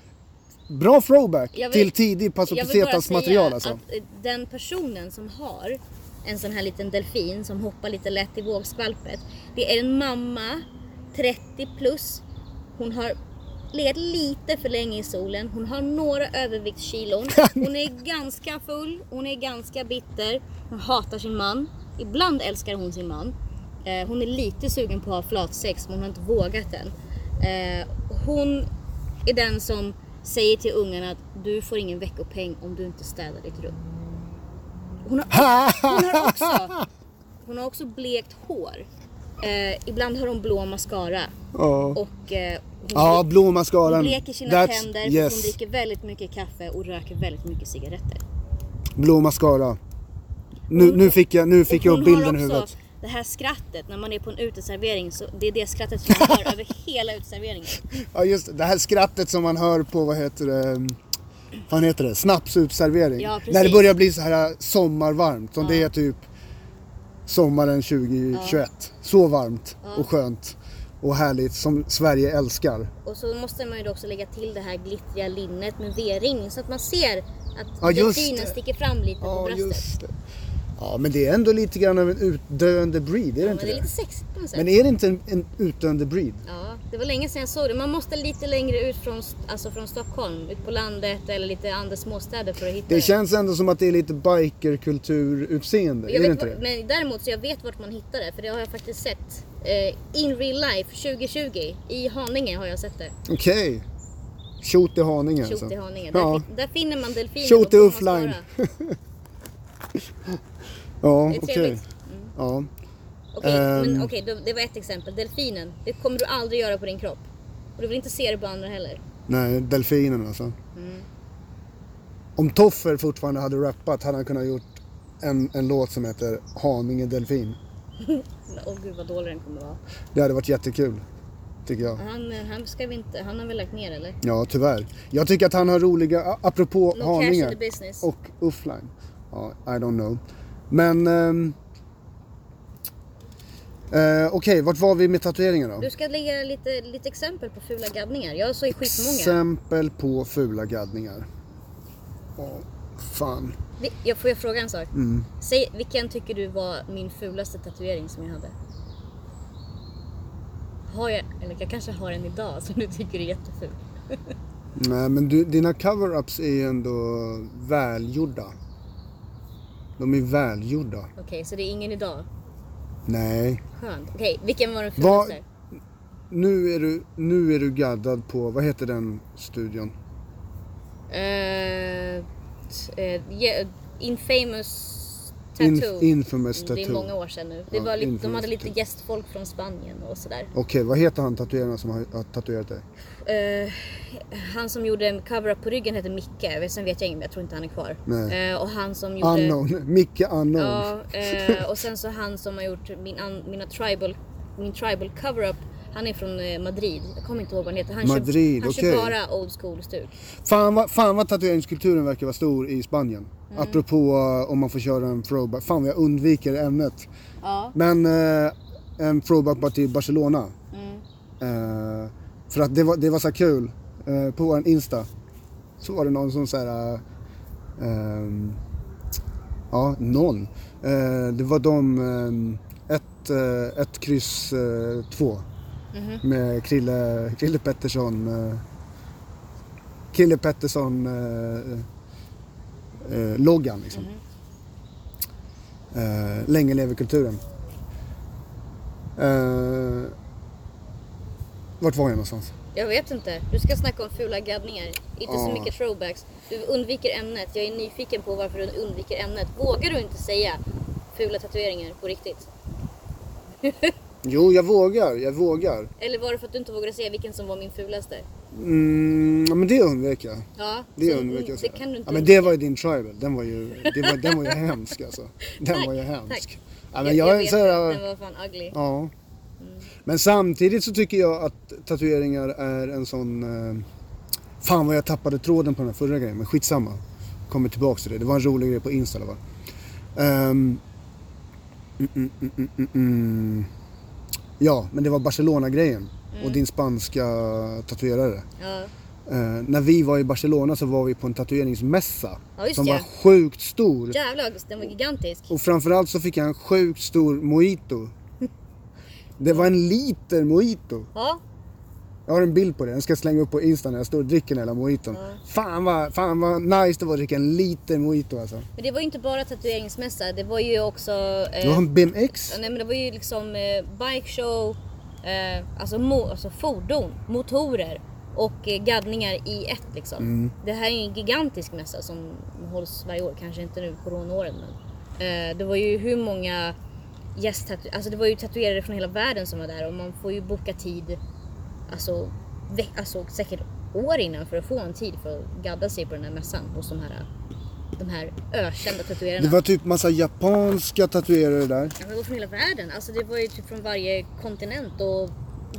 [SPEAKER 2] Bra throwback
[SPEAKER 1] vill-
[SPEAKER 2] till tidig Paso Pesetas material alltså.
[SPEAKER 1] att eh, den personen som har en sån här liten delfin som hoppar lite lätt i vågskvalpet. Det är en mamma, 30 plus. Hon har legat lite för länge i solen. Hon har några överviktskilon. Hon är ganska full. Hon är ganska bitter. Hon hatar sin man. Ibland älskar hon sin man. Eh, hon är lite sugen på att ha flatsex men hon har inte vågat än. Eh, hon är den som säger till ungarna att du får ingen veckopeng om du inte städar ditt rum. Hon har, hon har, också, hon har också blekt hår. Eh, ibland har hon blå mascara.
[SPEAKER 2] Ja.
[SPEAKER 1] Och eh, hon,
[SPEAKER 2] Ja, blå mascaran.
[SPEAKER 1] hon bleker sina
[SPEAKER 2] That's-
[SPEAKER 1] tänder
[SPEAKER 2] yes.
[SPEAKER 1] hon dricker väldigt mycket kaffe och röker väldigt mycket cigaretter.
[SPEAKER 2] Blå mascara. Nu, nu fick jag, nu fick jag
[SPEAKER 1] hon
[SPEAKER 2] bilden i huvudet.
[SPEAKER 1] det här skrattet när man är på en uteservering. Så det är det skrattet som man hör över hela uteserveringen.
[SPEAKER 2] Ja just det, det här skrattet som man hör på, vad heter det, vad heter det, snapsutservering.
[SPEAKER 1] Ja.
[SPEAKER 2] När det börjar bli så här sommarvarmt, som
[SPEAKER 1] Ja.
[SPEAKER 2] det är typ sommaren 2021. Så varmt och skönt och härligt som Sverige älskar.
[SPEAKER 1] Och så måste man ju då också lägga till det här glittriga linnet med V-ring så att man ser att
[SPEAKER 2] Ja,
[SPEAKER 1] delfinen sticker fram lite på
[SPEAKER 2] Ja
[SPEAKER 1] bröstet.
[SPEAKER 2] just det. Ja men det är ändå lite grann av en utdöende breed, är det
[SPEAKER 1] Ja, men
[SPEAKER 2] inte
[SPEAKER 1] det är lite sexigt på något sätt.
[SPEAKER 2] Men är det inte en, en utdöende breed?
[SPEAKER 1] Ja, det var länge sedan jag såg det. Man måste lite längre ut från, alltså från Stockholm, ut på landet eller lite andra småstäder för att hitta
[SPEAKER 2] Det känns ändå som att det är lite bikerkulturutseende, är det inte det?
[SPEAKER 1] men däremot så jag vet vart man hittar det för det har jag faktiskt sett. Eh, in real life 2020 i Haninge har jag sett det.
[SPEAKER 2] Okej. Tjot i Haninge
[SPEAKER 1] Tjot
[SPEAKER 2] alltså.
[SPEAKER 1] i Haninge. Där,
[SPEAKER 2] Ja.
[SPEAKER 1] där finner man delfiner och
[SPEAKER 2] i offline. Ja,
[SPEAKER 1] Det
[SPEAKER 2] okej.
[SPEAKER 1] trevligt.
[SPEAKER 2] Ja.
[SPEAKER 1] Okej, men okej, då- det var ett exempel. Delfinen, det kommer du aldrig göra på din kropp. Och du vill inte se det på andra heller.
[SPEAKER 2] Nej, delfinen alltså.
[SPEAKER 1] Mm.
[SPEAKER 2] Om Toffer fortfarande hade rappat hade han kunnat gjort en, en låt som heter Haninge Delfin.
[SPEAKER 1] Åh gud vad dålig den kommer vara.
[SPEAKER 2] Det hade varit jättekul. Tycker jag.
[SPEAKER 1] Han, han, ska vi inte, han har väl lagt ner eller?
[SPEAKER 2] Ja, tyvärr. Jag tycker att han har roliga, apropå
[SPEAKER 1] No
[SPEAKER 2] Haninge och offline. Ja, I don't know. Men... ehm, eh, Okej, vart var vi med tatueringar då?
[SPEAKER 1] Du ska lägga lite, lite exempel på fula gaddningar. Jag såg skitmånga.
[SPEAKER 2] Exempel på fula gaddningar. Åh, fan.
[SPEAKER 1] Vi- Jag får jag fråga en sak?
[SPEAKER 2] Mm.
[SPEAKER 1] Säg, vilken tycker du var min fulaste tatuering som jag hade? Har jag, eller jag kanske har en idag som du tycker är jätteful.
[SPEAKER 2] Nej men du, dina cover-ups är ju ändå välgjorda. De är välgjorda.
[SPEAKER 1] Okej, så det är ingen idag?
[SPEAKER 2] Nej.
[SPEAKER 1] Skönt. Okej, vilken var den
[SPEAKER 2] Vad-
[SPEAKER 1] fulaste?
[SPEAKER 2] Nu är, du, nu är du gaddad på, vad heter den studion?
[SPEAKER 1] Eh, t- eh, yeah, infamous
[SPEAKER 2] In,
[SPEAKER 1] tattoo.
[SPEAKER 2] infamous
[SPEAKER 1] Mm, det är
[SPEAKER 2] tattoo.
[SPEAKER 1] många år sedan nu. Det
[SPEAKER 2] Ja,
[SPEAKER 1] var lite, de
[SPEAKER 2] Infamous
[SPEAKER 1] hade lite
[SPEAKER 2] Tattoo.
[SPEAKER 1] gästfolk från Spanien och sådär.
[SPEAKER 2] Okej, vad heter han tatueraren som har, har tatuerat dig?
[SPEAKER 1] Eh, han som gjorde en cover-up på ryggen hette Micke. Sen vet jag inte, jag tror inte han är kvar. Eh, och han som gjorde...
[SPEAKER 2] Unknown. Micke Unknown.
[SPEAKER 1] Ja, eh, och sen så han som har gjort min, mina tribal, min tribal cover-up. Han är från Madrid. Jag kommer inte ihåg vad han heter. Han
[SPEAKER 2] Madrid,
[SPEAKER 1] kör, han
[SPEAKER 2] okej.
[SPEAKER 1] kör bara old school stuk.
[SPEAKER 2] Fan, vad, fan vad tatueringskulturen verkar vara stor i Spanien.
[SPEAKER 1] Mm.
[SPEAKER 2] Apropå uh, om man får köra en throwback. Fan vad jag undviker ämnet.
[SPEAKER 1] Ja.
[SPEAKER 2] Men en throwback bara till Barcelona.
[SPEAKER 1] Mm.
[SPEAKER 2] Eh, för att det var, det var så kul. Eh, på vår Insta så var det någon som så här. eh, ehm, ja, någon. Eh, det var de ehm, ett, eh, ett kryss eh, två.
[SPEAKER 1] Mhm.
[SPEAKER 2] Med Krille, Krille Pettersson. Eh, Krille Pettersson eh, eh, loggan liksom.
[SPEAKER 1] Mhm.
[SPEAKER 2] Eh, länge lever kulturen. Vart var jag någonstans?
[SPEAKER 1] Jag vet inte. Du ska snacka om fula gaddningar. Inte så
[SPEAKER 2] Ja.
[SPEAKER 1] mycket throwbacks. Du undviker ämnet. Jag är nyfiken på varför du undviker ämnet. Vågar du inte säga fula tatueringar på riktigt?
[SPEAKER 2] Jo, jag vågar, jag vågar.
[SPEAKER 1] Eller var det för att du inte vågade säga vilken som var min fulaste?
[SPEAKER 2] Mm, ja, men det undvek jag.
[SPEAKER 1] Ja,
[SPEAKER 2] Det
[SPEAKER 1] så,
[SPEAKER 2] undvek jag
[SPEAKER 1] det kan du inte
[SPEAKER 2] ja, men det var ju din tribal. Den var ju, det var, den var ju hemsk alltså. Den
[SPEAKER 1] Tack,
[SPEAKER 2] var ju
[SPEAKER 1] tack.
[SPEAKER 2] hemsk. Ja, men
[SPEAKER 1] jag,
[SPEAKER 2] jag,
[SPEAKER 1] jag vet
[SPEAKER 2] så här,
[SPEAKER 1] Den var fan ugly.
[SPEAKER 2] Ja. Men samtidigt så tycker jag att tatueringar är en sån... Eh, fan vad jag tappade tråden på den här förra grejen, men skitsamma. Kommer tillbaks till det. Det var en rolig grej på Insta fall. Ehm, mm, mm, mm, mm, mm, mm. Ja, men det var Barcelona-grejen. Och din spanska tatuerare.
[SPEAKER 1] Ja.
[SPEAKER 2] Eh, när vi var i Barcelona så var vi på en tatueringsmässa.
[SPEAKER 1] Ja,
[SPEAKER 2] som
[SPEAKER 1] det.
[SPEAKER 2] var sjukt stor.
[SPEAKER 1] Jävlar, den var gigantisk.
[SPEAKER 2] Och framförallt så fick jag en sjukt stor mojito. Det var en liter mojito.
[SPEAKER 1] Ja,
[SPEAKER 2] Jag har en bild på det, den ska jag slänga upp på Insta när jag står och dricker hela mojiton. Fan, vad, fan vad nice det var att dricka en liter mojito alltså.
[SPEAKER 1] men det var ju inte bara tatueringsmässa. Det var ju också... Eh,
[SPEAKER 2] Det var en BMX.
[SPEAKER 1] Nej men det var ju liksom eh, bike show, eh, alltså, mo- alltså fordon, motorer och eh, gaddningar i ett liksom.
[SPEAKER 2] Mm.
[SPEAKER 1] Det här är ju en gigantisk mässa som hålls varje år, kanske inte nu coronaåren men. Eh, det var ju hur många gästtatu- alltså det var ju tatuerare från hela världen som var där och man får ju boka tid alltså, ve- alltså säkert år innan för att få en tid för att gadda sig på den här mässan hos de här, de här ökända tatuerarna.
[SPEAKER 2] Det var typ massa japanska tatuerare där.
[SPEAKER 1] Ja, men det var från hela världen. Alltså det var ju typ från varje kontinent och...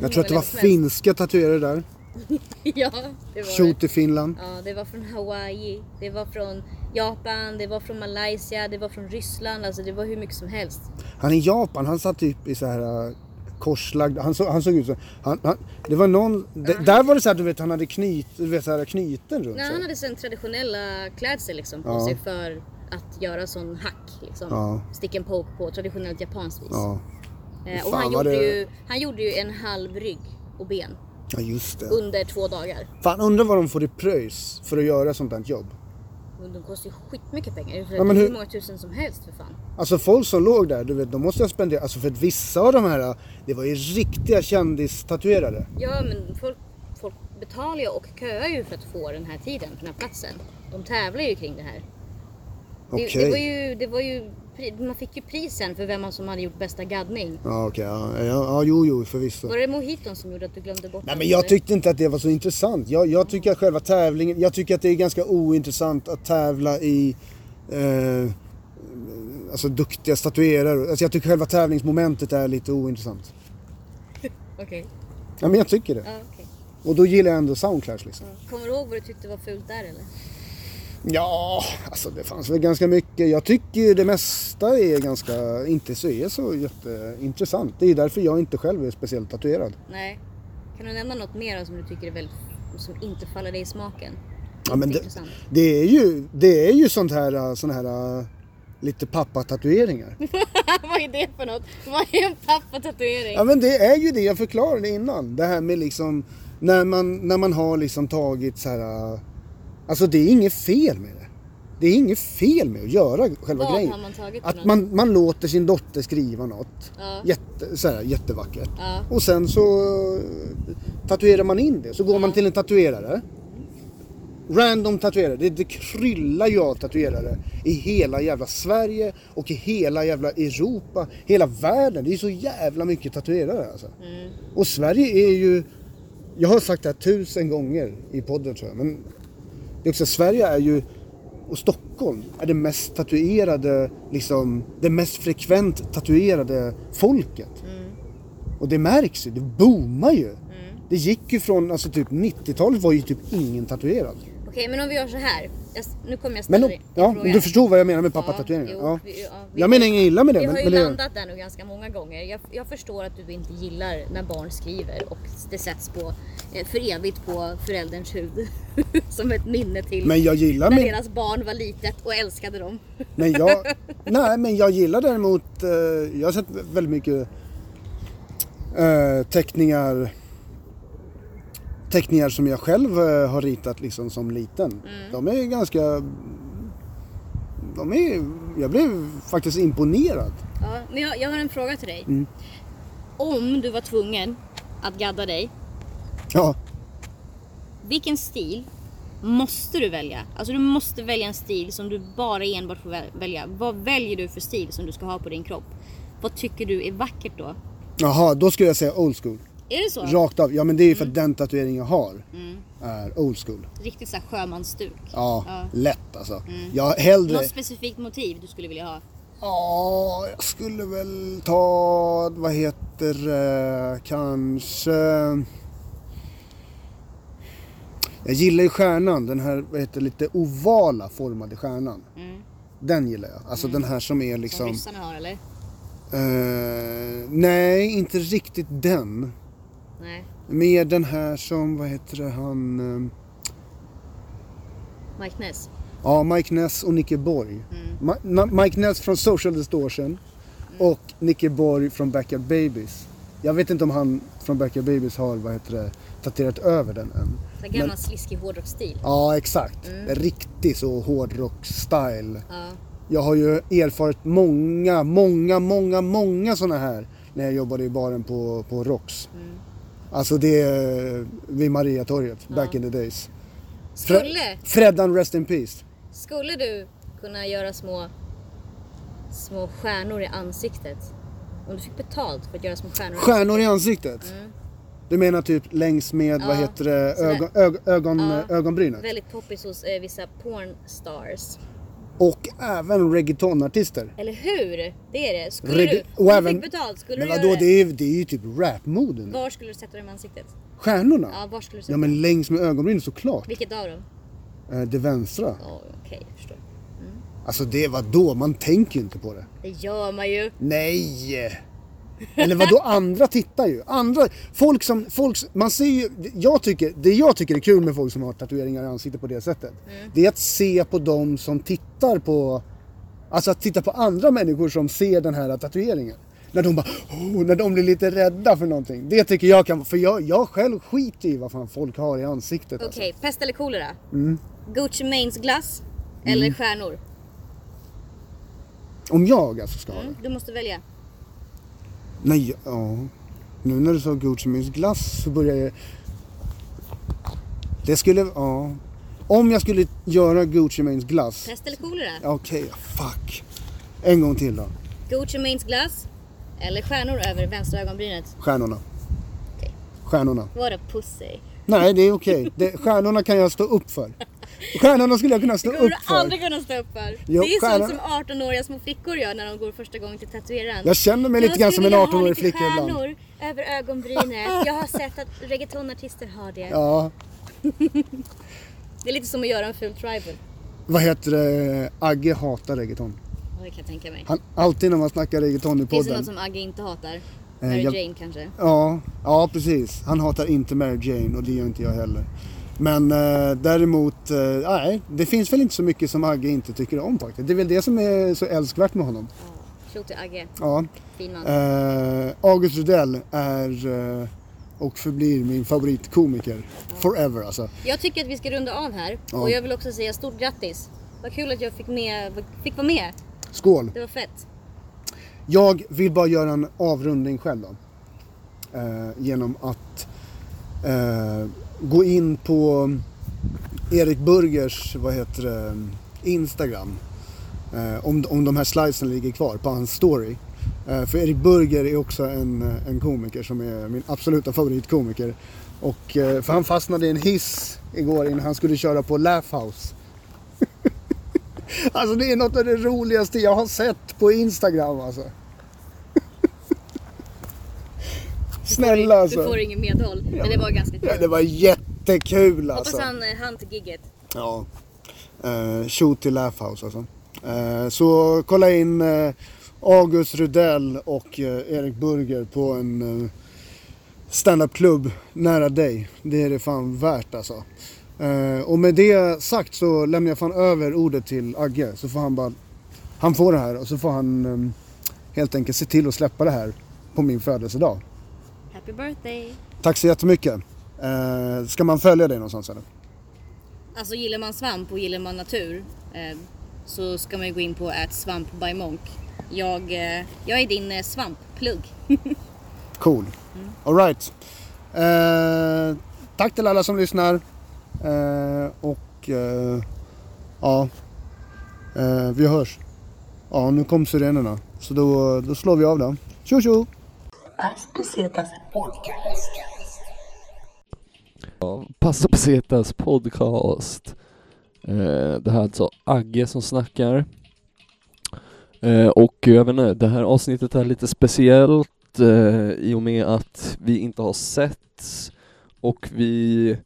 [SPEAKER 2] Jag tror att det var
[SPEAKER 1] fin.
[SPEAKER 2] finska tatuerare där.
[SPEAKER 1] Ja, det var
[SPEAKER 2] Shoot i Finland.
[SPEAKER 1] Ja, det var från Hawaii, det var från Japan, det var från Malaysia, det var från Ryssland. Alltså det var hur mycket som helst.
[SPEAKER 2] Han i Japan, han satt typ i så här uh, korslagd, han, så, han såg ut så. Han, han, det var någon, det, där var det så här, du vet han hade knyt, du vet, så här, knyten runt
[SPEAKER 1] Nej, han
[SPEAKER 2] sig.
[SPEAKER 1] hade sen traditionella klädsel liksom på
[SPEAKER 2] Ja.
[SPEAKER 1] sig för att göra sån hack. Liksom.
[SPEAKER 2] Ja.
[SPEAKER 1] Stick and poke på traditionellt japanskt vis.
[SPEAKER 2] Ja.
[SPEAKER 1] Eh, och han gjorde,
[SPEAKER 2] det-
[SPEAKER 1] ju, han gjorde ju en halv rygg och ben
[SPEAKER 2] ja, just det.
[SPEAKER 1] under två dagar.
[SPEAKER 2] Fan undrar vad de får i pröjs för att göra sånt här jobb.
[SPEAKER 1] Och de kostar ju skitmycket pengar. Det är
[SPEAKER 2] Ja, men
[SPEAKER 1] hur
[SPEAKER 2] hur-
[SPEAKER 1] många tusen som helst för fan.
[SPEAKER 2] Alltså folk som låg där, du vet, de måste ha spenderat, alltså för att vissa av de här, det var ju riktiga kändistatuerare.
[SPEAKER 1] Ja men folk, folk betalar ju och köar ju för att få den här tiden, den här platsen. De tävlar ju kring det här. Det,
[SPEAKER 2] Okej.
[SPEAKER 1] det var ju, det var ju, man fick ju prisen för vem som hade gjort bästa gaddning.
[SPEAKER 2] Ja okej, ja, ja, ja jo jo förvisso.
[SPEAKER 1] Var det mojiton som gjorde att du glömde bort
[SPEAKER 2] Nej men jag
[SPEAKER 1] eller?
[SPEAKER 2] tyckte inte att det var så intressant. Jag, jag tycker att själva tävlingen, jag tycker att det är ganska ointressant att tävla i eh, Alltså duktiga statuerare. Alltså jag tycker själva tävlingsmomentet är lite ointressant.
[SPEAKER 1] Okej.
[SPEAKER 2] Ja men jag tycker det.
[SPEAKER 1] Ja, okej.
[SPEAKER 2] Och då gillar jag ändå Soundclash liksom.
[SPEAKER 1] Kommer du ihåg vad du tyckte var fult där eller?
[SPEAKER 2] Ja, alltså det fanns väl ganska mycket. Jag tycker ju det mesta är ganska, inte så är så jätteintressant. Det är därför jag inte själv är speciellt tatuerad.
[SPEAKER 1] Nej. Kan du nämna något mer som du tycker är väldigt, som inte faller dig i smaken?
[SPEAKER 2] Ja, men det, det är ju, det är ju sånt här, sån här äh, lite pappatatueringar.
[SPEAKER 1] vad är det för något? Vad är en pappatatuering?
[SPEAKER 2] Ja men det är ju det jag förklarade innan. Det här med liksom när man, när man har liksom tagit så här. Alltså det är inget fel med det. Det är inget fel med att göra själva
[SPEAKER 1] Vad
[SPEAKER 2] grejen.
[SPEAKER 1] har man tagit
[SPEAKER 2] Att man, man låter sin dotter skriva något.
[SPEAKER 1] Ja.
[SPEAKER 2] Jätte, så här, jättevackert.
[SPEAKER 1] Ja.
[SPEAKER 2] Och sen så äh, tatuerar man in det. Så går man till en tatuerare. Random tatuerare. Det, det kryllar ju av tatuerare i hela jävla Sverige och i hela jävla Europa. Hela världen. Det är så jävla mycket tatuerare alltså.
[SPEAKER 1] Mm.
[SPEAKER 2] Och Sverige är ju... Jag har sagt det här tusen gånger i podden tror jag. Men det är också, Sverige är ju... Och Stockholm är det mest tatuerade, liksom, det mest frekvent tatuerade folket. Och det märks ju, det boomar ju. Det gick ju från, alltså typ 90-talet var ju typ ingen tatuerad.
[SPEAKER 1] Okej, men om vi gör så här. Jag, nu kommer jag
[SPEAKER 2] Men
[SPEAKER 1] ställa
[SPEAKER 2] om,
[SPEAKER 1] dig en
[SPEAKER 2] ja,
[SPEAKER 1] fråga.
[SPEAKER 2] du förstår vad jag menar med pappatatueringar? Ja,
[SPEAKER 1] vi- ja, vi
[SPEAKER 2] Jag menar inget illa med det.
[SPEAKER 1] Vi
[SPEAKER 2] Men,
[SPEAKER 1] har ju
[SPEAKER 2] men det
[SPEAKER 1] landat där nu ganska många gånger. Jag, jag förstår att du inte gillar när barn skriver och det sätts på eh, för evigt på förälderns huvud. Som ett minne till
[SPEAKER 2] men jag gillar
[SPEAKER 1] när
[SPEAKER 2] min,
[SPEAKER 1] deras barn var litet och älskade dem.
[SPEAKER 2] Men jag, nej men jag gillar däremot, eh, jag har sett väldigt mycket eh, teckningar Teckningar som jag själv eh, har ritat liksom som liten. De är ganska de är, jag blev faktiskt imponerad.
[SPEAKER 1] Ja, men jag, jag har en fråga till dig.
[SPEAKER 2] Mm.
[SPEAKER 1] Om du var tvungen att gadda dig,
[SPEAKER 2] Ja,
[SPEAKER 1] vilken stil måste du välja? Alltså du måste välja en stil som du bara enbart får väl- välja. Vad väljer du för stil som du ska ha på din kropp? Vad tycker du är vackert då?
[SPEAKER 2] jaha då skulle jag säga old school.
[SPEAKER 1] Är det så?
[SPEAKER 2] Rakt av. Ja men det är ju för att den tatuering jag har
[SPEAKER 1] Mm.
[SPEAKER 2] är old school.
[SPEAKER 1] Riktigt såhär sjömansstuk.
[SPEAKER 2] Ja, lätt alltså. Jag hellre...
[SPEAKER 1] Något specifikt motiv du skulle vilja ha?
[SPEAKER 2] Ja, jag skulle väl ta, vad heter det, kanske... Jag gillar ju stjärnan, den här vad heter, lite ovala formade stjärnan.
[SPEAKER 1] Mm.
[SPEAKER 2] Den gillar jag. Alltså den här som är
[SPEAKER 1] Som
[SPEAKER 2] liksom...
[SPEAKER 1] ryssarna har eller?
[SPEAKER 2] eh, nej, inte riktigt den.
[SPEAKER 1] Nej.
[SPEAKER 2] Mer den här som, vad heter det, han... eh,
[SPEAKER 1] Mike Ness?
[SPEAKER 2] Ja, Mike Ness och Nicke Borg.
[SPEAKER 1] Mm.
[SPEAKER 2] Ma- Na- Mike Ness från Social Distortion och Nicke Borg från Backyard Babies. Jag vet inte om han från Backyard Babies har vad heter det, tatuerat över den än.
[SPEAKER 1] Så här gammal sliskig hårdrocksstil.
[SPEAKER 2] Ja, exakt.
[SPEAKER 1] Mm.
[SPEAKER 2] Riktig så hårdrock-style.
[SPEAKER 1] Ja.
[SPEAKER 2] Jag har ju erfarit många, många, många, många sådana här när jag jobbade i baren på, på Rox.
[SPEAKER 1] Mm.
[SPEAKER 2] Alltså det är vid Mariatorget, back in the days. Fre-
[SPEAKER 1] Skulle,
[SPEAKER 2] Freddan Rest in Peace.
[SPEAKER 1] skulle du kunna göra små, små stjärnor i ansiktet Om du fick betalt för att göra små stjärnor.
[SPEAKER 2] Stjärnor i ansiktet? Du menar typ längs med, vad
[SPEAKER 1] Ja,
[SPEAKER 2] heter det, ögon, ögon,
[SPEAKER 1] Ja.
[SPEAKER 2] ögonbrynet?
[SPEAKER 1] Väldigt poppis hos eh, vissa pornstars.
[SPEAKER 2] Och även reggaetonartister.
[SPEAKER 1] Eller hur? Det är det. Skulle
[SPEAKER 2] Reg-
[SPEAKER 1] du,
[SPEAKER 2] och
[SPEAKER 1] om du
[SPEAKER 2] även-
[SPEAKER 1] fick betalt, skulle
[SPEAKER 2] Men
[SPEAKER 1] du göra
[SPEAKER 2] det
[SPEAKER 1] det?
[SPEAKER 2] är, det är ju typ rapmode nu.
[SPEAKER 1] Var skulle du sätta dem i ansiktet?
[SPEAKER 2] Stjärnorna?
[SPEAKER 1] Ja, var skulle du sätta
[SPEAKER 2] Ja men längs med ögonbrynen såklart.
[SPEAKER 1] Vilket av dem?
[SPEAKER 2] Eh, Det vänstra.
[SPEAKER 1] Ja, okej, jag förstår.
[SPEAKER 2] Alltså det var då man tänker ju inte på det.
[SPEAKER 1] Det gör man ju.
[SPEAKER 2] Nej! Eller vad då andra tittar ju. Andra, folk som, folk, man ser ju, jag tycker, det jag tycker är kul med folk som har tatueringar i ansiktet på det sättet. Det är att se på dem som tittar på, alltså att titta på andra människor som ser den här tatueringen. När de bara, oh, när de blir lite rädda för någonting. Det tycker jag kan, för jag, jag själv skiter i vad fan folk har i ansiktet.
[SPEAKER 1] Okej,
[SPEAKER 2] Alltså.
[SPEAKER 1] pest eller kolera?
[SPEAKER 2] Mm.
[SPEAKER 1] Gucci Manes glass eller stjärnor?
[SPEAKER 2] Om jag alltså ska ha det.
[SPEAKER 1] Mm, du måste välja.
[SPEAKER 2] Nej, ja. Nu när du sa Gucci Manes glass så börjar jag... Det skulle, ja. Om jag skulle göra Gucci Manes glass.
[SPEAKER 1] Pest eller kolera?
[SPEAKER 2] Okej, fuck. En gång till då.
[SPEAKER 1] Gucci Manes glass eller stjärnor över vänstra ögonbrynet?
[SPEAKER 2] Stjärnorna.
[SPEAKER 1] Okej.
[SPEAKER 2] Stjärnorna.
[SPEAKER 1] What a pussy.
[SPEAKER 2] Nej, det är okej. Det- Stjärnorna kan jag stå upp för. Stjärnorna skulle jag kunna stå
[SPEAKER 1] Det kommer
[SPEAKER 2] upp
[SPEAKER 1] du
[SPEAKER 2] för.
[SPEAKER 1] aldrig kunna stå upp för.
[SPEAKER 2] Jo,
[SPEAKER 1] det är
[SPEAKER 2] stjärnor-
[SPEAKER 1] sånt som 18-åriga små flickor gör när de går första gången till tatueraren.
[SPEAKER 2] Jag känner mig lite grann som en 18-årig flicka
[SPEAKER 1] Jag
[SPEAKER 2] ibland.
[SPEAKER 1] lite stjärnor över ögonbrynet. Jag har sett att reggaetonartister har det.
[SPEAKER 2] Ja,
[SPEAKER 1] Det är lite som att göra en ful tribal.
[SPEAKER 2] vad heter det? Agge hatar reggaeton.
[SPEAKER 1] Ja, det kan jag tänka mig.
[SPEAKER 2] Han, alltid när man snackar reggaeton i
[SPEAKER 1] Finns det
[SPEAKER 2] podden.
[SPEAKER 1] något som Agge inte hatar? Mary
[SPEAKER 2] jag-
[SPEAKER 1] Jane kanske?
[SPEAKER 2] Ja, ja precis. Han hatar inte Mary Jane och det gör inte jag heller. Men eh, däremot, eh, nej, det finns väl inte så mycket som Agge inte tycker om faktiskt. Det är väl det som är så älskvärt med honom.
[SPEAKER 1] Shoot till Agge.
[SPEAKER 2] Ja.
[SPEAKER 1] Fin man.
[SPEAKER 2] Eh, August Rudell är eh, och förblir min favoritkomiker. Forever alltså.
[SPEAKER 1] Jag tycker att vi ska runda av här.
[SPEAKER 2] Ja.
[SPEAKER 1] Och jag vill också säga stort grattis. Vad kul att jag fick, med, fick vara med.
[SPEAKER 2] Skål!
[SPEAKER 1] Det var fett.
[SPEAKER 2] Jag vill bara göra en avrundning själv då. Eh, genom att eh, gå in på Erik Burgers, vad heter det, Instagram. Eh, om, om de här slidesen ligger kvar på hans story. Eh, för Erik Burger är också en, en komiker som är min absoluta favoritkomiker. Och, eh, för han fastnade i en hiss igår innan han skulle köra på Laugh House. Alltså det är något av det roligaste jag har sett på Instagram alltså. Snälla
[SPEAKER 1] Du
[SPEAKER 2] alltså.
[SPEAKER 1] får ingen medhåll. Men det var ganska kul.
[SPEAKER 2] Ja, det var jättekul
[SPEAKER 1] Hoppas
[SPEAKER 2] alltså.
[SPEAKER 1] han eh, hann till gigget.
[SPEAKER 2] Ja. Uh, shoot till Laugh House alltså. Eh, så kolla in eh, August Rudell och eh, Erik Burger på en uh, standupklubb nära dig. Det är det fan värt alltså. Eh, och med det sagt så lämnar jag fan över ordet till Agge så får han bara Han får det här och så får han eh, helt enkelt se till att släppa det här på min födelsedag.
[SPEAKER 1] Happy birthday!
[SPEAKER 2] Tack så jättemycket. Eh, ska man följa dig någonstans eller?
[SPEAKER 1] Alltså gillar man svamp och gillar man natur eh, så ska man ju gå in på att svamp by monk. Jag, eh, jag är din svampplugg.
[SPEAKER 2] Cool. Alright. Eh, tack till alla som lyssnar. Eh, och eh, ja, eh, vi hörs. Ja, nu kom sirenerna. Så då, då slår vi av då. Tjo tjo!
[SPEAKER 4] Ja, Pasta Pesetas podcast. Eh, det här är alltså Agge som snackar. Eh, och jag vet inte, det här avsnittet är lite speciellt eh, i och med att vi inte har setts och vi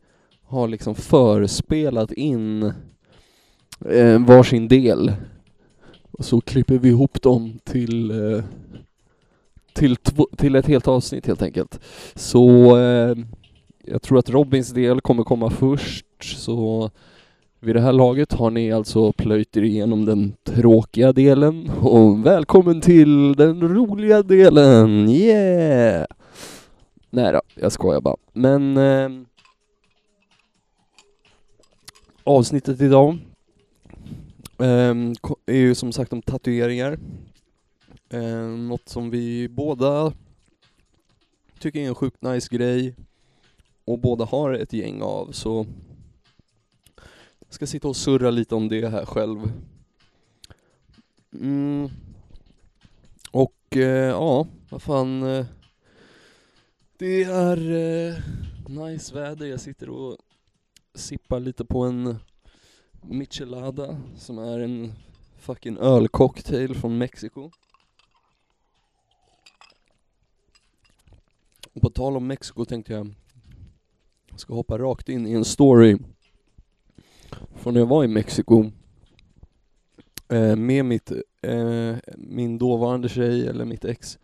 [SPEAKER 4] har liksom förspelat in eh, varsin del. Och så klipper vi ihop dem till eh, till, till ett helt avsnitt helt enkelt. Så eh, jag tror att Robins del kommer komma först, så vid det här laget har ni alltså plöjt er igenom den tråkiga delen och välkommen till den roliga delen, yeah! Nej då, jag skojar bara. Men eh, avsnittet idag um, är ju som sagt om tatueringar. Um, något som vi båda tycker är en sjukt nice grej och båda har ett gäng av så jag ska sitta och surra lite om det här själv. Mm. Och uh, ja, Vad fan, Uh, det är uh, nice väder, jag sitter och sippar lite på en Michelada som är en fucking ölcocktail från Mexiko. Och på tal om Mexiko tänkte jag jag ska hoppa rakt in i en story från när jag var i Mexiko eh, med mitt, eh, min dåvarande tjej eller mitt ex.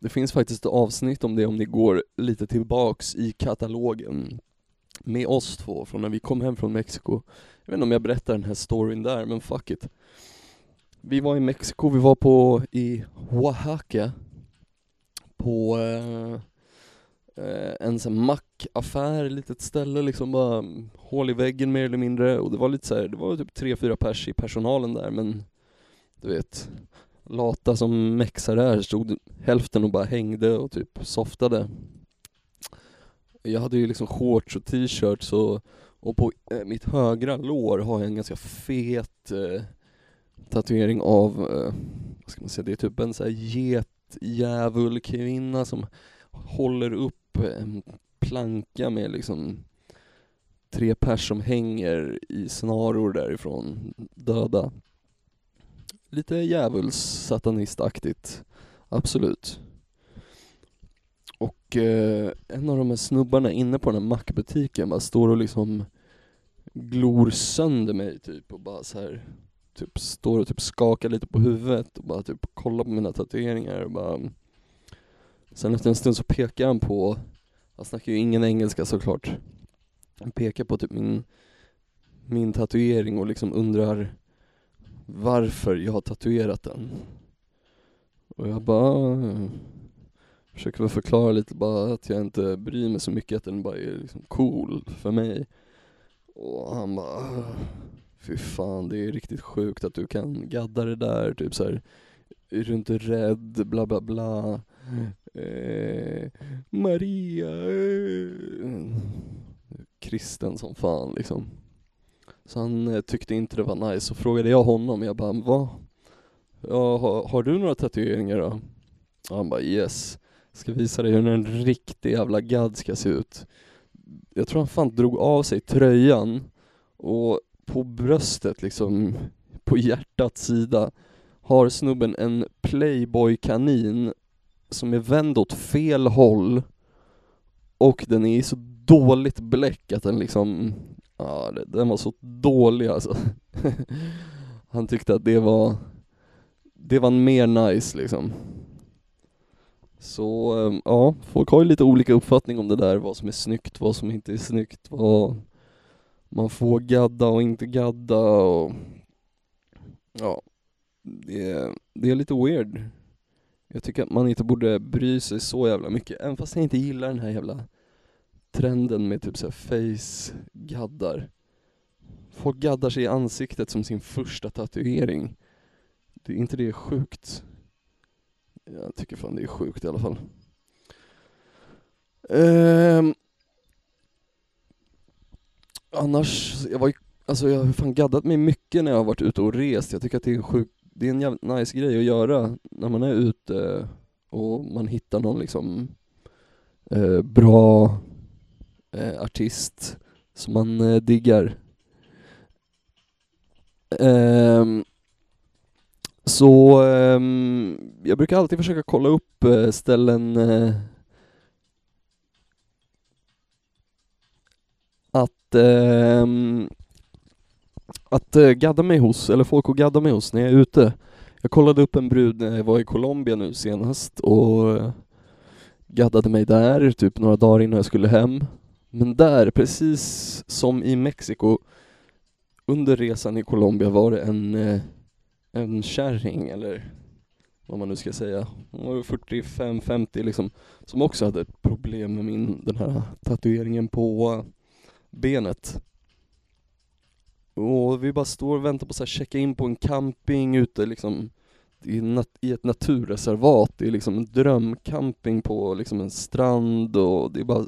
[SPEAKER 4] Det finns faktiskt ett avsnitt om det om ni går lite tillbaks i katalogen med oss två från när vi kom hem från Mexiko. Jag vet inte om jag berättar den här storyn där, men fuck it. Vi var i Mexiko, vi var på i Oaxaca på eh, eh en sån mackaffär, litet ställe liksom bara hål i väggen mer eller mindre och det var lite så här, det var typ tre, fyra pers i personalen där men du vet lata som mexare är stod hälften och bara hängde och typ softade. Jag hade ju liksom shorts och t-shirts och, och på eh, mitt högra lår har jag en ganska fet eh, tatuering av, eh, vad ska man säga, det är typ en sån här getdjävulkvinna som håller upp eh, en planka med liksom tre pers som hänger i snaror därifrån, döda. Lite djävuls-satanistaktigt, absolut. Och eh, en av de här snubbarna inne på den här mackbutiken bara står och liksom glor sönder mig typ och bara så här typ står och typ skakar lite på huvudet och bara typ kollar på mina tatueringar och bara mm. Sen efter en stund så pekar han på, han snackar ju ingen engelska såklart Han pekar på typ min, min tatuering och liksom undrar varför jag har tatuerat den. Och jag bara försöker väl förklara lite bara att jag inte bryr mig så mycket, att den bara är liksom cool för mig Och han bara Fy fan, det är riktigt sjukt att du kan gadda det där, typ så här, Är du inte rädd, bla bla bla eh, Maria eh. Kristen som fan liksom Så han eh, tyckte inte det var nice, så frågade jag honom, jag bara va? Ja, har, har du några tatueringar då? Och han bara yes Ska visa dig hur en riktig jävla gadd ska se ut. Jag tror han fan drog av sig tröjan och på bröstet liksom, på hjärtats sida har snubben en playboy-kanin som är vänd åt fel håll och den är i så dåligt bläck att den liksom, ja den var så dålig alltså. Han tyckte att det var, det var mer nice liksom. Så ehm, ja, folk har ju lite olika uppfattning om det där, vad som är snyggt, vad som inte är snyggt, vad man får gadda och inte gadda och ja, det är, det är lite weird. Jag tycker att man inte borde bry sig så jävla mycket, även fast jag inte gillar den här jävla trenden med typ såhär face-gaddar. Folk gaddar sig i ansiktet som sin första tatuering. Det är inte det sjukt? Jag tycker fan det är sjukt i alla fall. Eh, annars, jag var ju, alltså jag har fan gaddat mig mycket när jag har varit ute och rest. Jag tycker att det är en sjuk, det är en jävligt nice grej att göra när man är ute och man hittar någon liksom eh, bra eh, artist som man eh, diggar. Um, så eh, jag brukar alltid försöka kolla upp eh, ställen eh, att ehm, att eh, gadda mig hos, eller folk att gadda mig hos när jag är ute. Jag kollade upp en brud när jag var i Colombia nu senast och gaddade mig där typ några dagar innan jag skulle hem. Men där, precis som i Mexiko, under resan i Colombia var det en, eh, en kärring, eller vad man nu ska säga, hon var 45-50 liksom, som också hade ett problem med min, den här tatueringen på benet. Och vi bara står och väntar på att checka in på en camping ute liksom i, nat- i ett naturreservat, det är liksom en drömcamping på liksom en strand och det är bara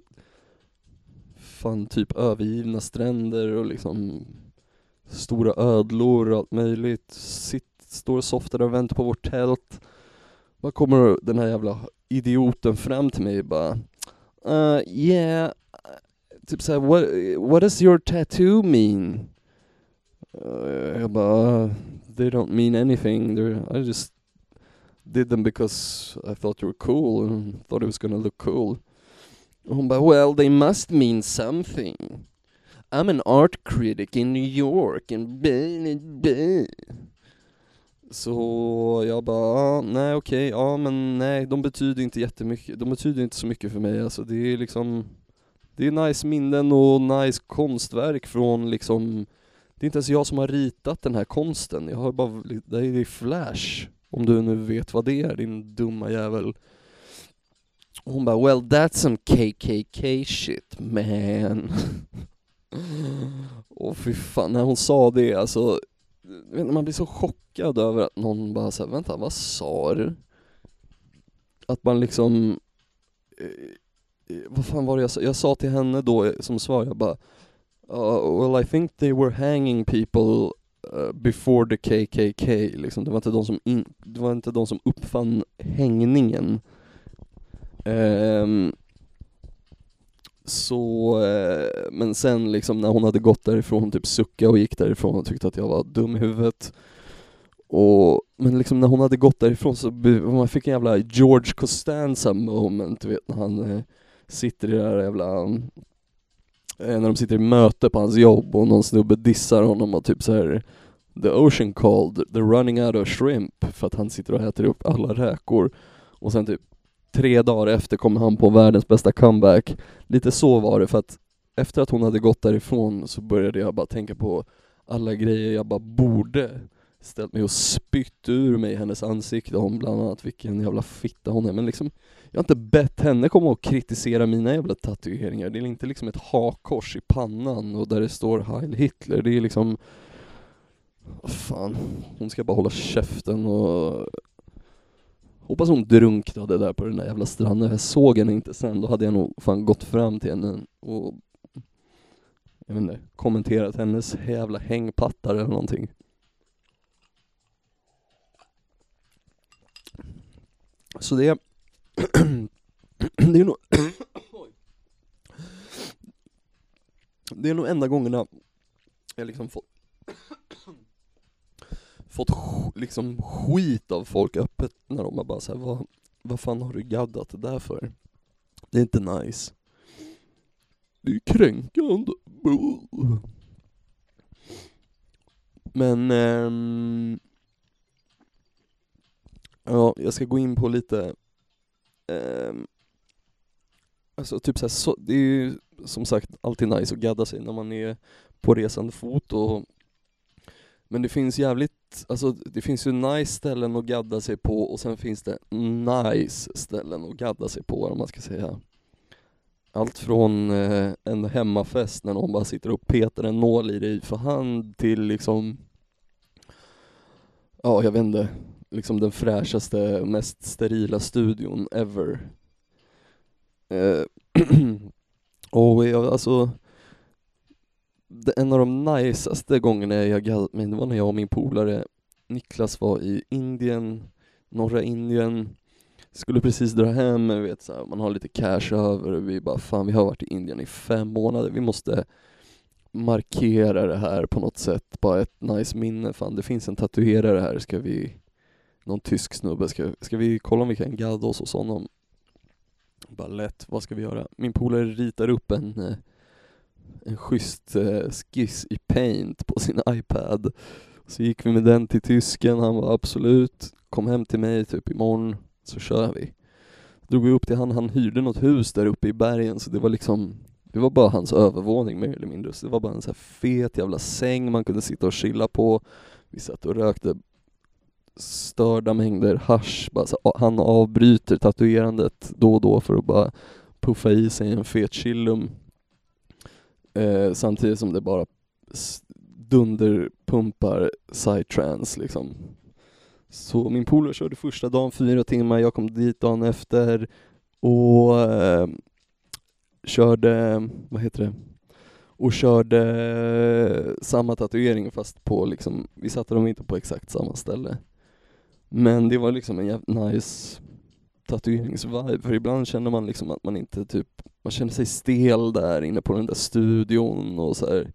[SPEAKER 4] fan typ övergivna stränder och liksom stora ödlor och allt möjligt. Sitt, står och softar och väntar på vårt tält. Vad kommer den här jävla idioten fram till mig och bara uh, yeah, typ såhär what, what does your tattoo mean? Uh, jag bara uh, they don't mean anything, They're, I just did them because I thought you were cool and thought it was gonna look cool. Och hon bara well they must mean something. I'm an art critic in New York and blah, blah. Så jag bara, ah, nej okej, ja men nej, de betyder inte jättemycket, de betyder inte så mycket för mig alltså. Det är liksom, det är nice minnen och nice konstverk från liksom, det är inte ens jag som har ritat den här konsten, jag har bara, det är flash. Om du nu vet vad det är, din dumma jävel. Och hon bara, well that's some KKK shit man. Och fy fan, när hon sa det alltså, vet man blir så chockad över att någon bara säger vänta vad sa du? Att man liksom, eh, eh vad fan var det jag sa? Jag sa till henne då eh, som svar, jag bara uh, Well I think they were hanging people uh, before the KKK, liksom. det, var inte de som in, det var inte de som uppfann hängningen. Um, så, eh, men sen liksom när hon hade gått därifrån, typ sucka och gick därifrån och tyckte att jag var dum i huvudet. Och, men liksom när hon hade gått därifrån så man fick en jävla George Costanza moment, du vet när han eh, sitter i det där jävla eh, när de sitter i möte på hans jobb och någon snubbe dissar honom och typ så här The ocean called, the running out of shrimp för att han sitter och äter upp alla räkor och sen typ tre dagar efter kom han på världens bästa comeback. Lite så var det för att efter att hon hade gått därifrån så började jag bara tänka på alla grejer jag bara borde ställt mig och spytt ur mig hennes ansikte om bland annat vilken jävla fitta hon är men liksom jag har inte bett henne komma och kritisera mina jävla tatueringar. Det är inte liksom ett hakkors i pannan och där det står Heil Hitler. Det är liksom Fan, hon ska bara hålla käften och Hoppas hon drunknade där på den där jävla stranden, jag såg henne inte sen, då hade jag nog fan gått fram till henne och jag vet inte, kommenterat hennes jävla hängpattar eller någonting. Så det, det är nog Det är nog enda gångerna jag liksom fått fått liksom skit av folk öppet när de har bara såhär, vad, vad fan har du gaddat det där för? Det är inte nice. Det är kränkande. Men, Ehm, ja, jag ska gå in på lite, Ehm, alltså typ såhär, så, det är ju som sagt alltid nice att gadda sig när man är på resande fot och men det finns jävligt, alltså det finns ju nice ställen att gadda sig på och sen finns det nice ställen att gadda sig på om man ska säga. Allt från eh, en hemmafest när någon bara sitter och petar en nål i dig för hand till liksom, ja jag vet inte, liksom den fräschaste, mest sterila studion ever. Eh, och jag, alltså en av de najsaste gångerna jag gaddat mig, det var när jag och min polare Niklas var i Indien, norra Indien, skulle precis dra hem, vet, så här, man har lite cash över och vi bara fan vi har varit i Indien i fem månader, vi måste markera det här på något sätt, bara ett nice minne, fan det finns en tatuerare här, ska vi, någon tysk snubbe, ska, ska vi kolla om vi kan gadda oss hos honom? Bara lätt, vad ska vi göra? Min polare ritar upp en eh, en schysst eh, skiss i paint på sin iPad. Så gick vi med den till tysken, han var absolut, kom hem till mig typ imorgon, så kör vi. Drog vi upp till han, han hyrde något hus där uppe i bergen så det var liksom det var bara hans övervåning mer eller mindre, så det var bara en så här fet jävla säng man kunde sitta och chilla på. Vi satt och rökte störda mängder hash, bara så, han avbryter tatuerandet då och då för att bara puffa i sig en fet chillum Eh, samtidigt som det bara dunderpumpar psytrance liksom. Så min polare körde första dagen fyra timmar, jag kom dit dagen efter och eh, körde, vad heter det, och körde samma tatuering fast på liksom, vi satte dem inte på exakt samma ställe. Men det var liksom en jävligt nice tatueringsvibe, för ibland känner man liksom att man inte typ, man känner sig stel där inne på den där studion och så här.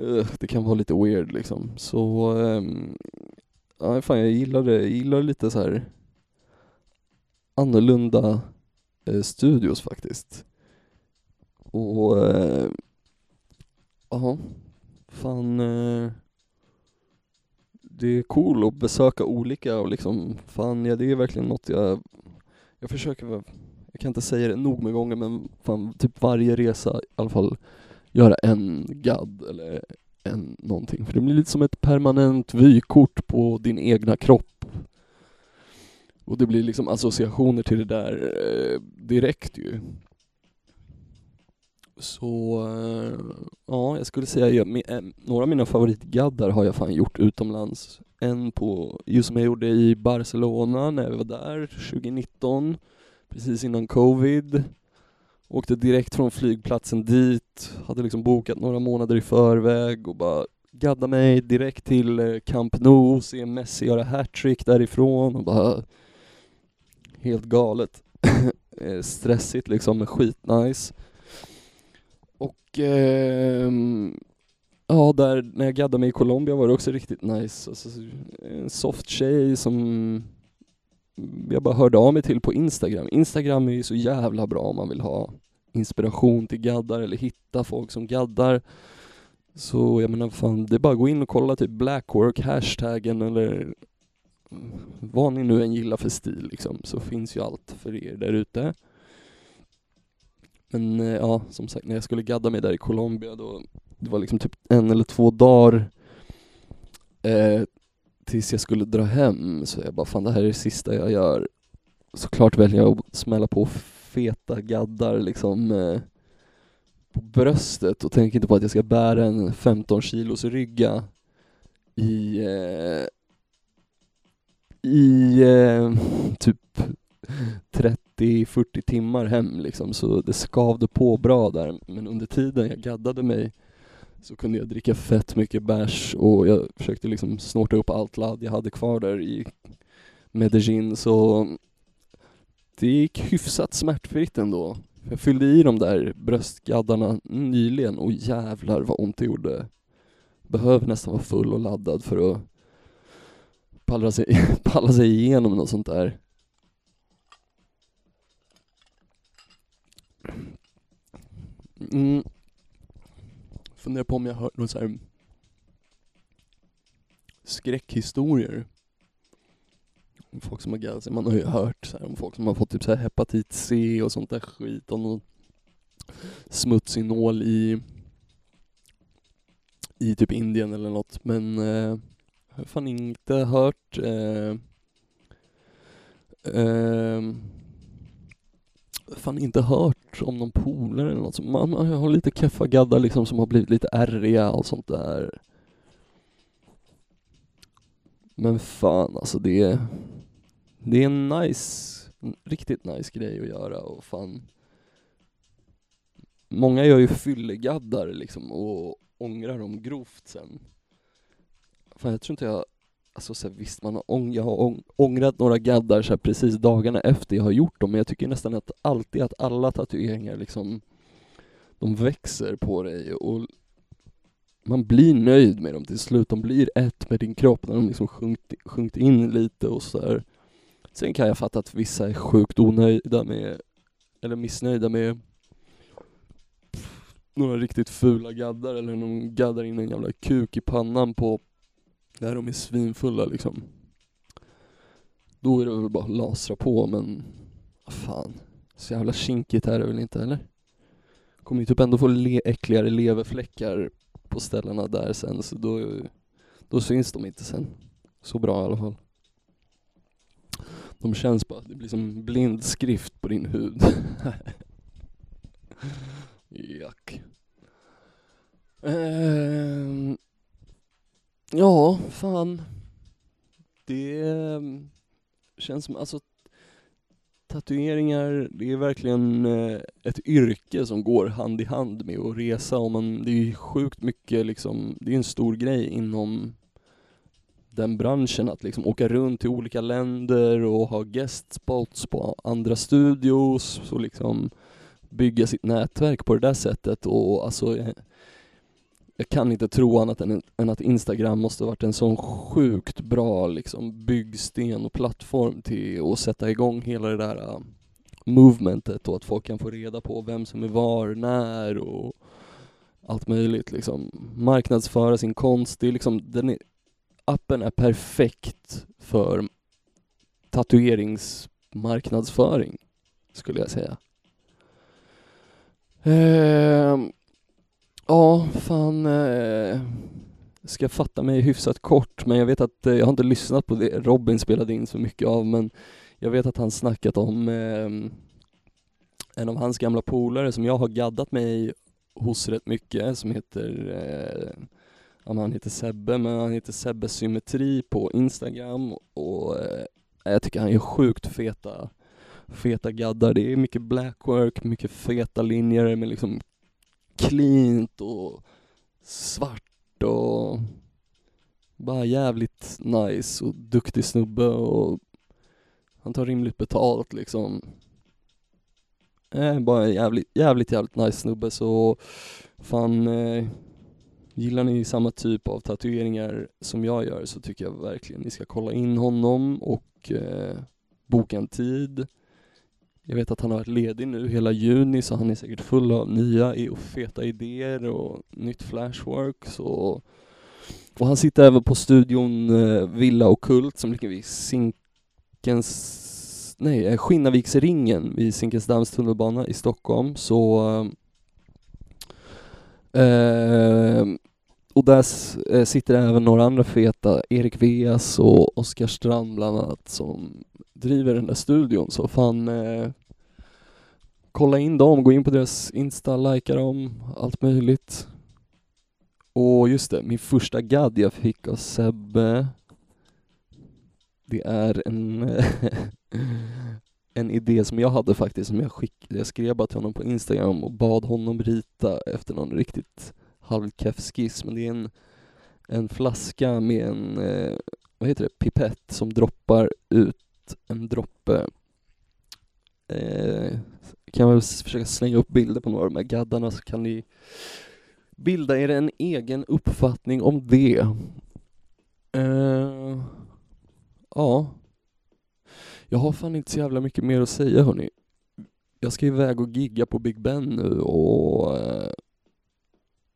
[SPEAKER 4] uh, det kan vara lite weird liksom. Så, um, ja fan jag gillar det, jag gillar lite så här annorlunda eh, studios faktiskt. Och, eh, ja, fan eh, det är cool att besöka olika och liksom, fan ja det är verkligen något jag, jag försöker, jag kan inte säga det nog med gånger men fan typ varje resa i alla fall göra en gadd eller en någonting. För det blir lite som ett permanent vykort på din egna kropp. Och det blir liksom associationer till det där eh, direkt ju. Så, eh, ja, jag skulle säga jag, med, eh, några av mina favoritgaddar har jag fan gjort utomlands. En på, just som jag gjorde i Barcelona när jag var där 2019, precis innan covid. Åkte direkt från flygplatsen dit, hade liksom bokat några månader i förväg och bara gadda mig direkt till eh, Camp Nou, se Messi göra hattrick därifrån och bara helt galet. Eh, stressigt liksom, men skitnice. Och ja, där när jag gaddade mig i Colombia var det också riktigt nice. Alltså, en soft tjej som jag bara hörde av mig till på Instagram. Instagram är ju så jävla bra om man vill ha inspiration till gaddar eller hitta folk som gaddar. Så jag menar fan, det är bara att gå in och kolla typ blackwork, hashtaggen eller vad ni nu än gillar för stil liksom, så finns ju allt för er där ute. Men eh, ja, som sagt, när jag skulle gadda mig där i Colombia då, det var liksom typ en eller två dagar eh, tills jag skulle dra hem, så jag bara fan det här är det sista jag gör. Såklart väljer jag att smälla på feta gaddar liksom eh, på bröstet och tänker inte på att jag ska bära en 15 kilos rygga i eh, i eh, typ 30-40 timmar hem liksom, så det skavde på bra där. Men under tiden jag gaddade mig så kunde jag dricka fett mycket bärs och jag försökte liksom snorta upp allt ladd jag hade kvar där i Medellin så det gick hyfsat smärtfritt ändå. Jag fyllde i de där bröstgaddarna nyligen och jävlar vad ont det gjorde. Behöver nästan vara full och laddad för att palla sig, palla sig igenom något sånt där. Mm. Funderar på om jag har hört något så här skräckhistorier. Om folk som har gaddat sig. Man har ju hört så här, om folk som har fått typ så här hepatit C och sånt där skit. och någon smutsig nål i i typ Indien eller något. Men eh, jag har fan inte hört eh, eh, fan inte hört om någon polare eller något. sånt. man, man har lite keffa gaddar liksom som har blivit lite ärriga och sånt där. Men fan alltså det är, det är en nice, en riktigt nice grej att göra och fan Många gör ju fyllegaddar liksom och ångrar dem grovt sen. Fan jag tror inte jag, alltså så här, visst man har, ång, jag har ång, ångrat några gaddar så här, precis dagarna efter jag har gjort dem, men jag tycker nästan att alltid att alla tatueringar liksom, de växer på dig och man blir nöjd med dem till slut, de blir ett med din kropp när de liksom sjunkit, sjunkit in lite och så här. Sen kan jag fatta att vissa är sjukt onöjda med, eller missnöjda med några riktigt fula gaddar eller någon gaddar in en jävla kuk i pannan på när de är svinfulla liksom. Då är det väl bara att lasra på men vad fan, så jävla kinkigt är det väl inte eller? Kommer ju typ ändå få le äckligare leverfläckar på ställena där sen så då, då syns de inte sen. Så bra i alla fall. De känns bara, det blir som blind skrift på din hud. Jack. Um, ja, fan. Det ehm, känns som, alltså tatueringar, det är verkligen eh, ett yrke som går hand i hand med att resa och man, det är sjukt mycket liksom, det är en stor grej inom den branschen, att liksom åka runt till olika länder och ha guest spots på andra studios och liksom bygga sitt nätverk på det där sättet och alltså eh, jag, kan inte tro annat än, än att Instagram måste varit en sån sjukt bra liksom byggsten och plattform till att sätta igång hela det där uh, movementet och att folk kan få reda på vem som är var, när och allt möjligt liksom. Marknadsföra sin konst, det är liksom, den är, appen är perfekt för tatueringsmarknadsföring, skulle jag säga. Ehm, ja, fan. Eh, ska fatta mig hyfsat kort, men jag vet att eh, jag har inte lyssnat på det Robin spelade in så mycket av, men jag vet att han snackat om eh, en av hans gamla polare som jag har gaddat mig hos rätt mycket, som heter eh, ja, han heter Sebbe, men han heter Sebbe Symmetri på Instagram och eh, jag tycker han är sjukt feta feta gaddar. Det är mycket blackwork, mycket feta linjer med liksom cleant och svart och bara jävligt nice och duktig snubbe och han tar rimligt betalt liksom. Eh, bara en jävligt, jävligt, jävligt nice snubbe så fan eh, Gillar ni samma typ av tatueringar som jag gör så tycker jag verkligen ni ska kolla in honom och eh, boka en tid. Jag vet att han har varit ledig nu hela juni så han är säkert full av nya och feta idéer och nytt flashwork så och han sitter även på studion eh, Villa och Kult som ligger vid Zinkens, nej, Skinnaviksringen Skinnarviksringen vid Zinkensdamms tunnelbana i Stockholm så eh, eh och där sitter även några andra feta, Erik Veas och Oskar Strand bland annat som driver den där studion så fan eh, kolla in dem, gå in på deras Insta, likea dem, allt möjligt. Och just det, min första gadd jag fick av Sebbe det är en en idé som jag hade faktiskt som jag skickade, jag skrev bara till honom på Instagram och bad honom rita efter någon riktigt halvkeff skiss men det är en, en flaska med en, eh, vad heter det, pipett som droppar ut en droppe eh, kan väl försöka slänga upp bilder på några av de här gaddarna så kan ni bilda er en egen uppfattning om det. Eh, ja. Jag har fan inte så jävla mycket mer att säga hörni. Jag ska iväg och gigga på Big Ben nu och eh,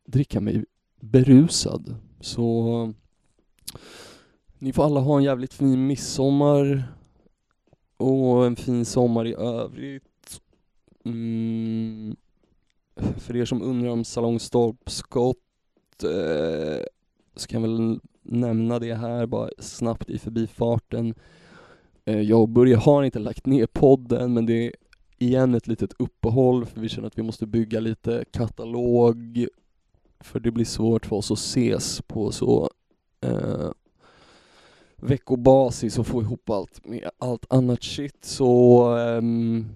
[SPEAKER 4] dricka mig berusad. Så ni får alla ha en jävligt fin midsommar och en fin sommar i övrigt. Mm. För er som undrar om Salong Stolpskott eh, så kan jag väl nämna det här bara snabbt i förbifarten. Eh, jag och Börje har inte lagt ner podden men det är igen ett litet uppehåll för vi känner att vi måste bygga lite katalog för det blir svårt för oss att ses på så eh, veckobasis och få ihop allt med allt annat shit så um,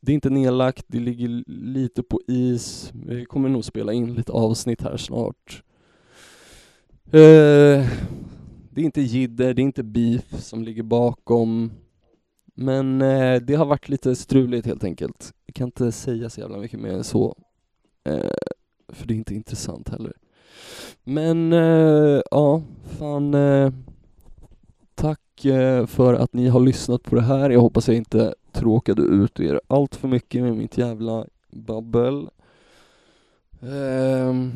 [SPEAKER 4] det är inte nedlagt, det ligger lite på is. Vi kommer nog spela in lite avsnitt här snart. Uh, det är inte jidder, det är inte beef som ligger bakom. Men uh, det har varit lite struligt helt enkelt. Jag kan inte säga så jävla mycket mer än så. Uh, för det är inte intressant heller. Men ja, fan Tack eh, för att ni har lyssnat på det här. Jag hoppas jag inte tråkade ut er allt för mycket med mitt jävla babbel. Ehm,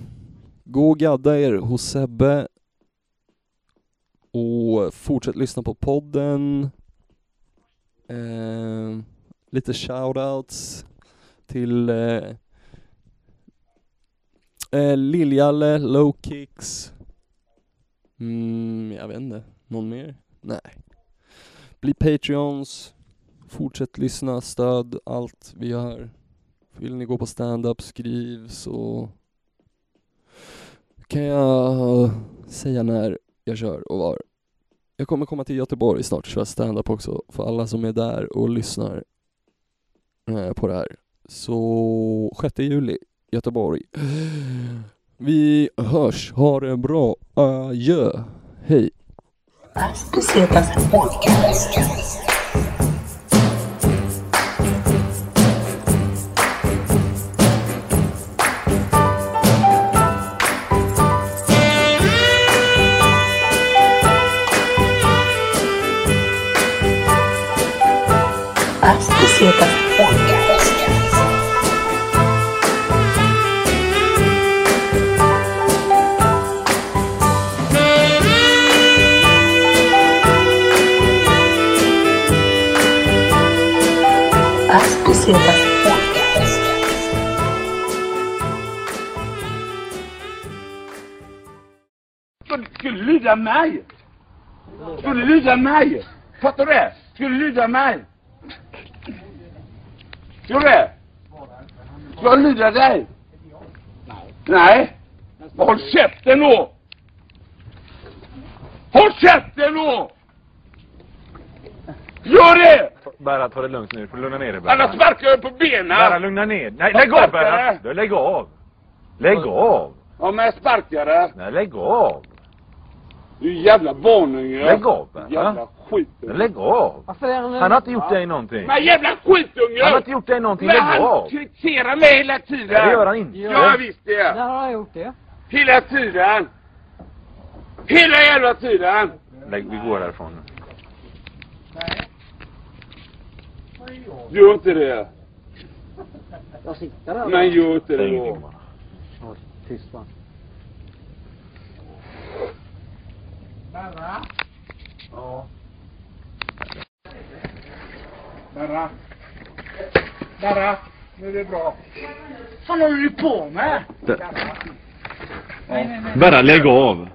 [SPEAKER 4] gå och gadda er hos Sebbe och fortsätt lyssna på podden. Ehm, lite shoutouts till eh, uh, Liljalle, Low Kicks. Mm, jag vet inte, någon mer? Nej. Bli Patreons, fortsätt lyssna, stöd allt vi gör. Vill ni gå på stand-up, skriv så kan jag säga när jag kör och var. Jag kommer komma till Göteborg snart och köra stand-up också för alla som är där och lyssnar eh, på det här. Så 6 juli, Göteborg. Vi hörs, ha det bra, adjö, hej!
[SPEAKER 3] As Pesetas Podcast. As Pesetas Podcast. As Pesetas Podcast.
[SPEAKER 5] skulle, lyda mig. Skulle lyda mig. Fattar du det? Skulle lyda mig. Gör du det? Ska jag lyda dig? Nej. Håll käften då! Håll käften då! Gör det!
[SPEAKER 6] Berra, ta det lugnt nu. Du får lugna ner dig
[SPEAKER 5] Annars
[SPEAKER 6] Berra.
[SPEAKER 5] sparkar jag på
[SPEAKER 6] Berra,
[SPEAKER 5] benen.
[SPEAKER 6] lugna ner Nej,
[SPEAKER 5] Jag
[SPEAKER 6] lägg av Berra! Du, Lägg av! Lägg av!
[SPEAKER 5] Ja, men jag sparkar det.
[SPEAKER 6] Nej, lägg av!
[SPEAKER 5] Du jävla barnunge.
[SPEAKER 6] Lägg av, va?
[SPEAKER 5] Jävla skitunge.
[SPEAKER 6] Lägg av! Han har inte gjort dig någonting.
[SPEAKER 5] Men jävla skitunge!
[SPEAKER 6] Han har inte gjort dig någonting.
[SPEAKER 5] Men
[SPEAKER 6] Lägg
[SPEAKER 5] han
[SPEAKER 6] av!
[SPEAKER 5] kritiserar mig hela tiden.
[SPEAKER 6] Nej, det gör han inte.
[SPEAKER 5] Ja, visst det.
[SPEAKER 7] När har han gjort det?
[SPEAKER 5] Hela tiden. Hela jävla tiden.
[SPEAKER 6] Lägg, vi går härifrån nu.
[SPEAKER 5] Gör inte det.
[SPEAKER 7] Jag sitter där.
[SPEAKER 5] Men gör inte det då.
[SPEAKER 7] Tyst va?
[SPEAKER 5] Berra. Berra. Nu är det bra. Vad håller du på med?
[SPEAKER 6] Berra, lägg av!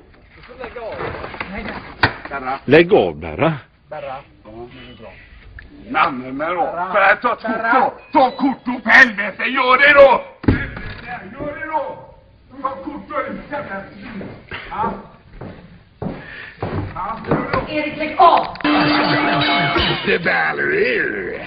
[SPEAKER 5] Berra.
[SPEAKER 6] Lägg av Berra!
[SPEAKER 5] Namne mig då. Får jag ta ett kort då? Ta kort då för helvete. Gör det då. Gör det då. Ta kort då. Ja. Ja.
[SPEAKER 8] Erik, lägg av!
[SPEAKER 5] Det Valerie.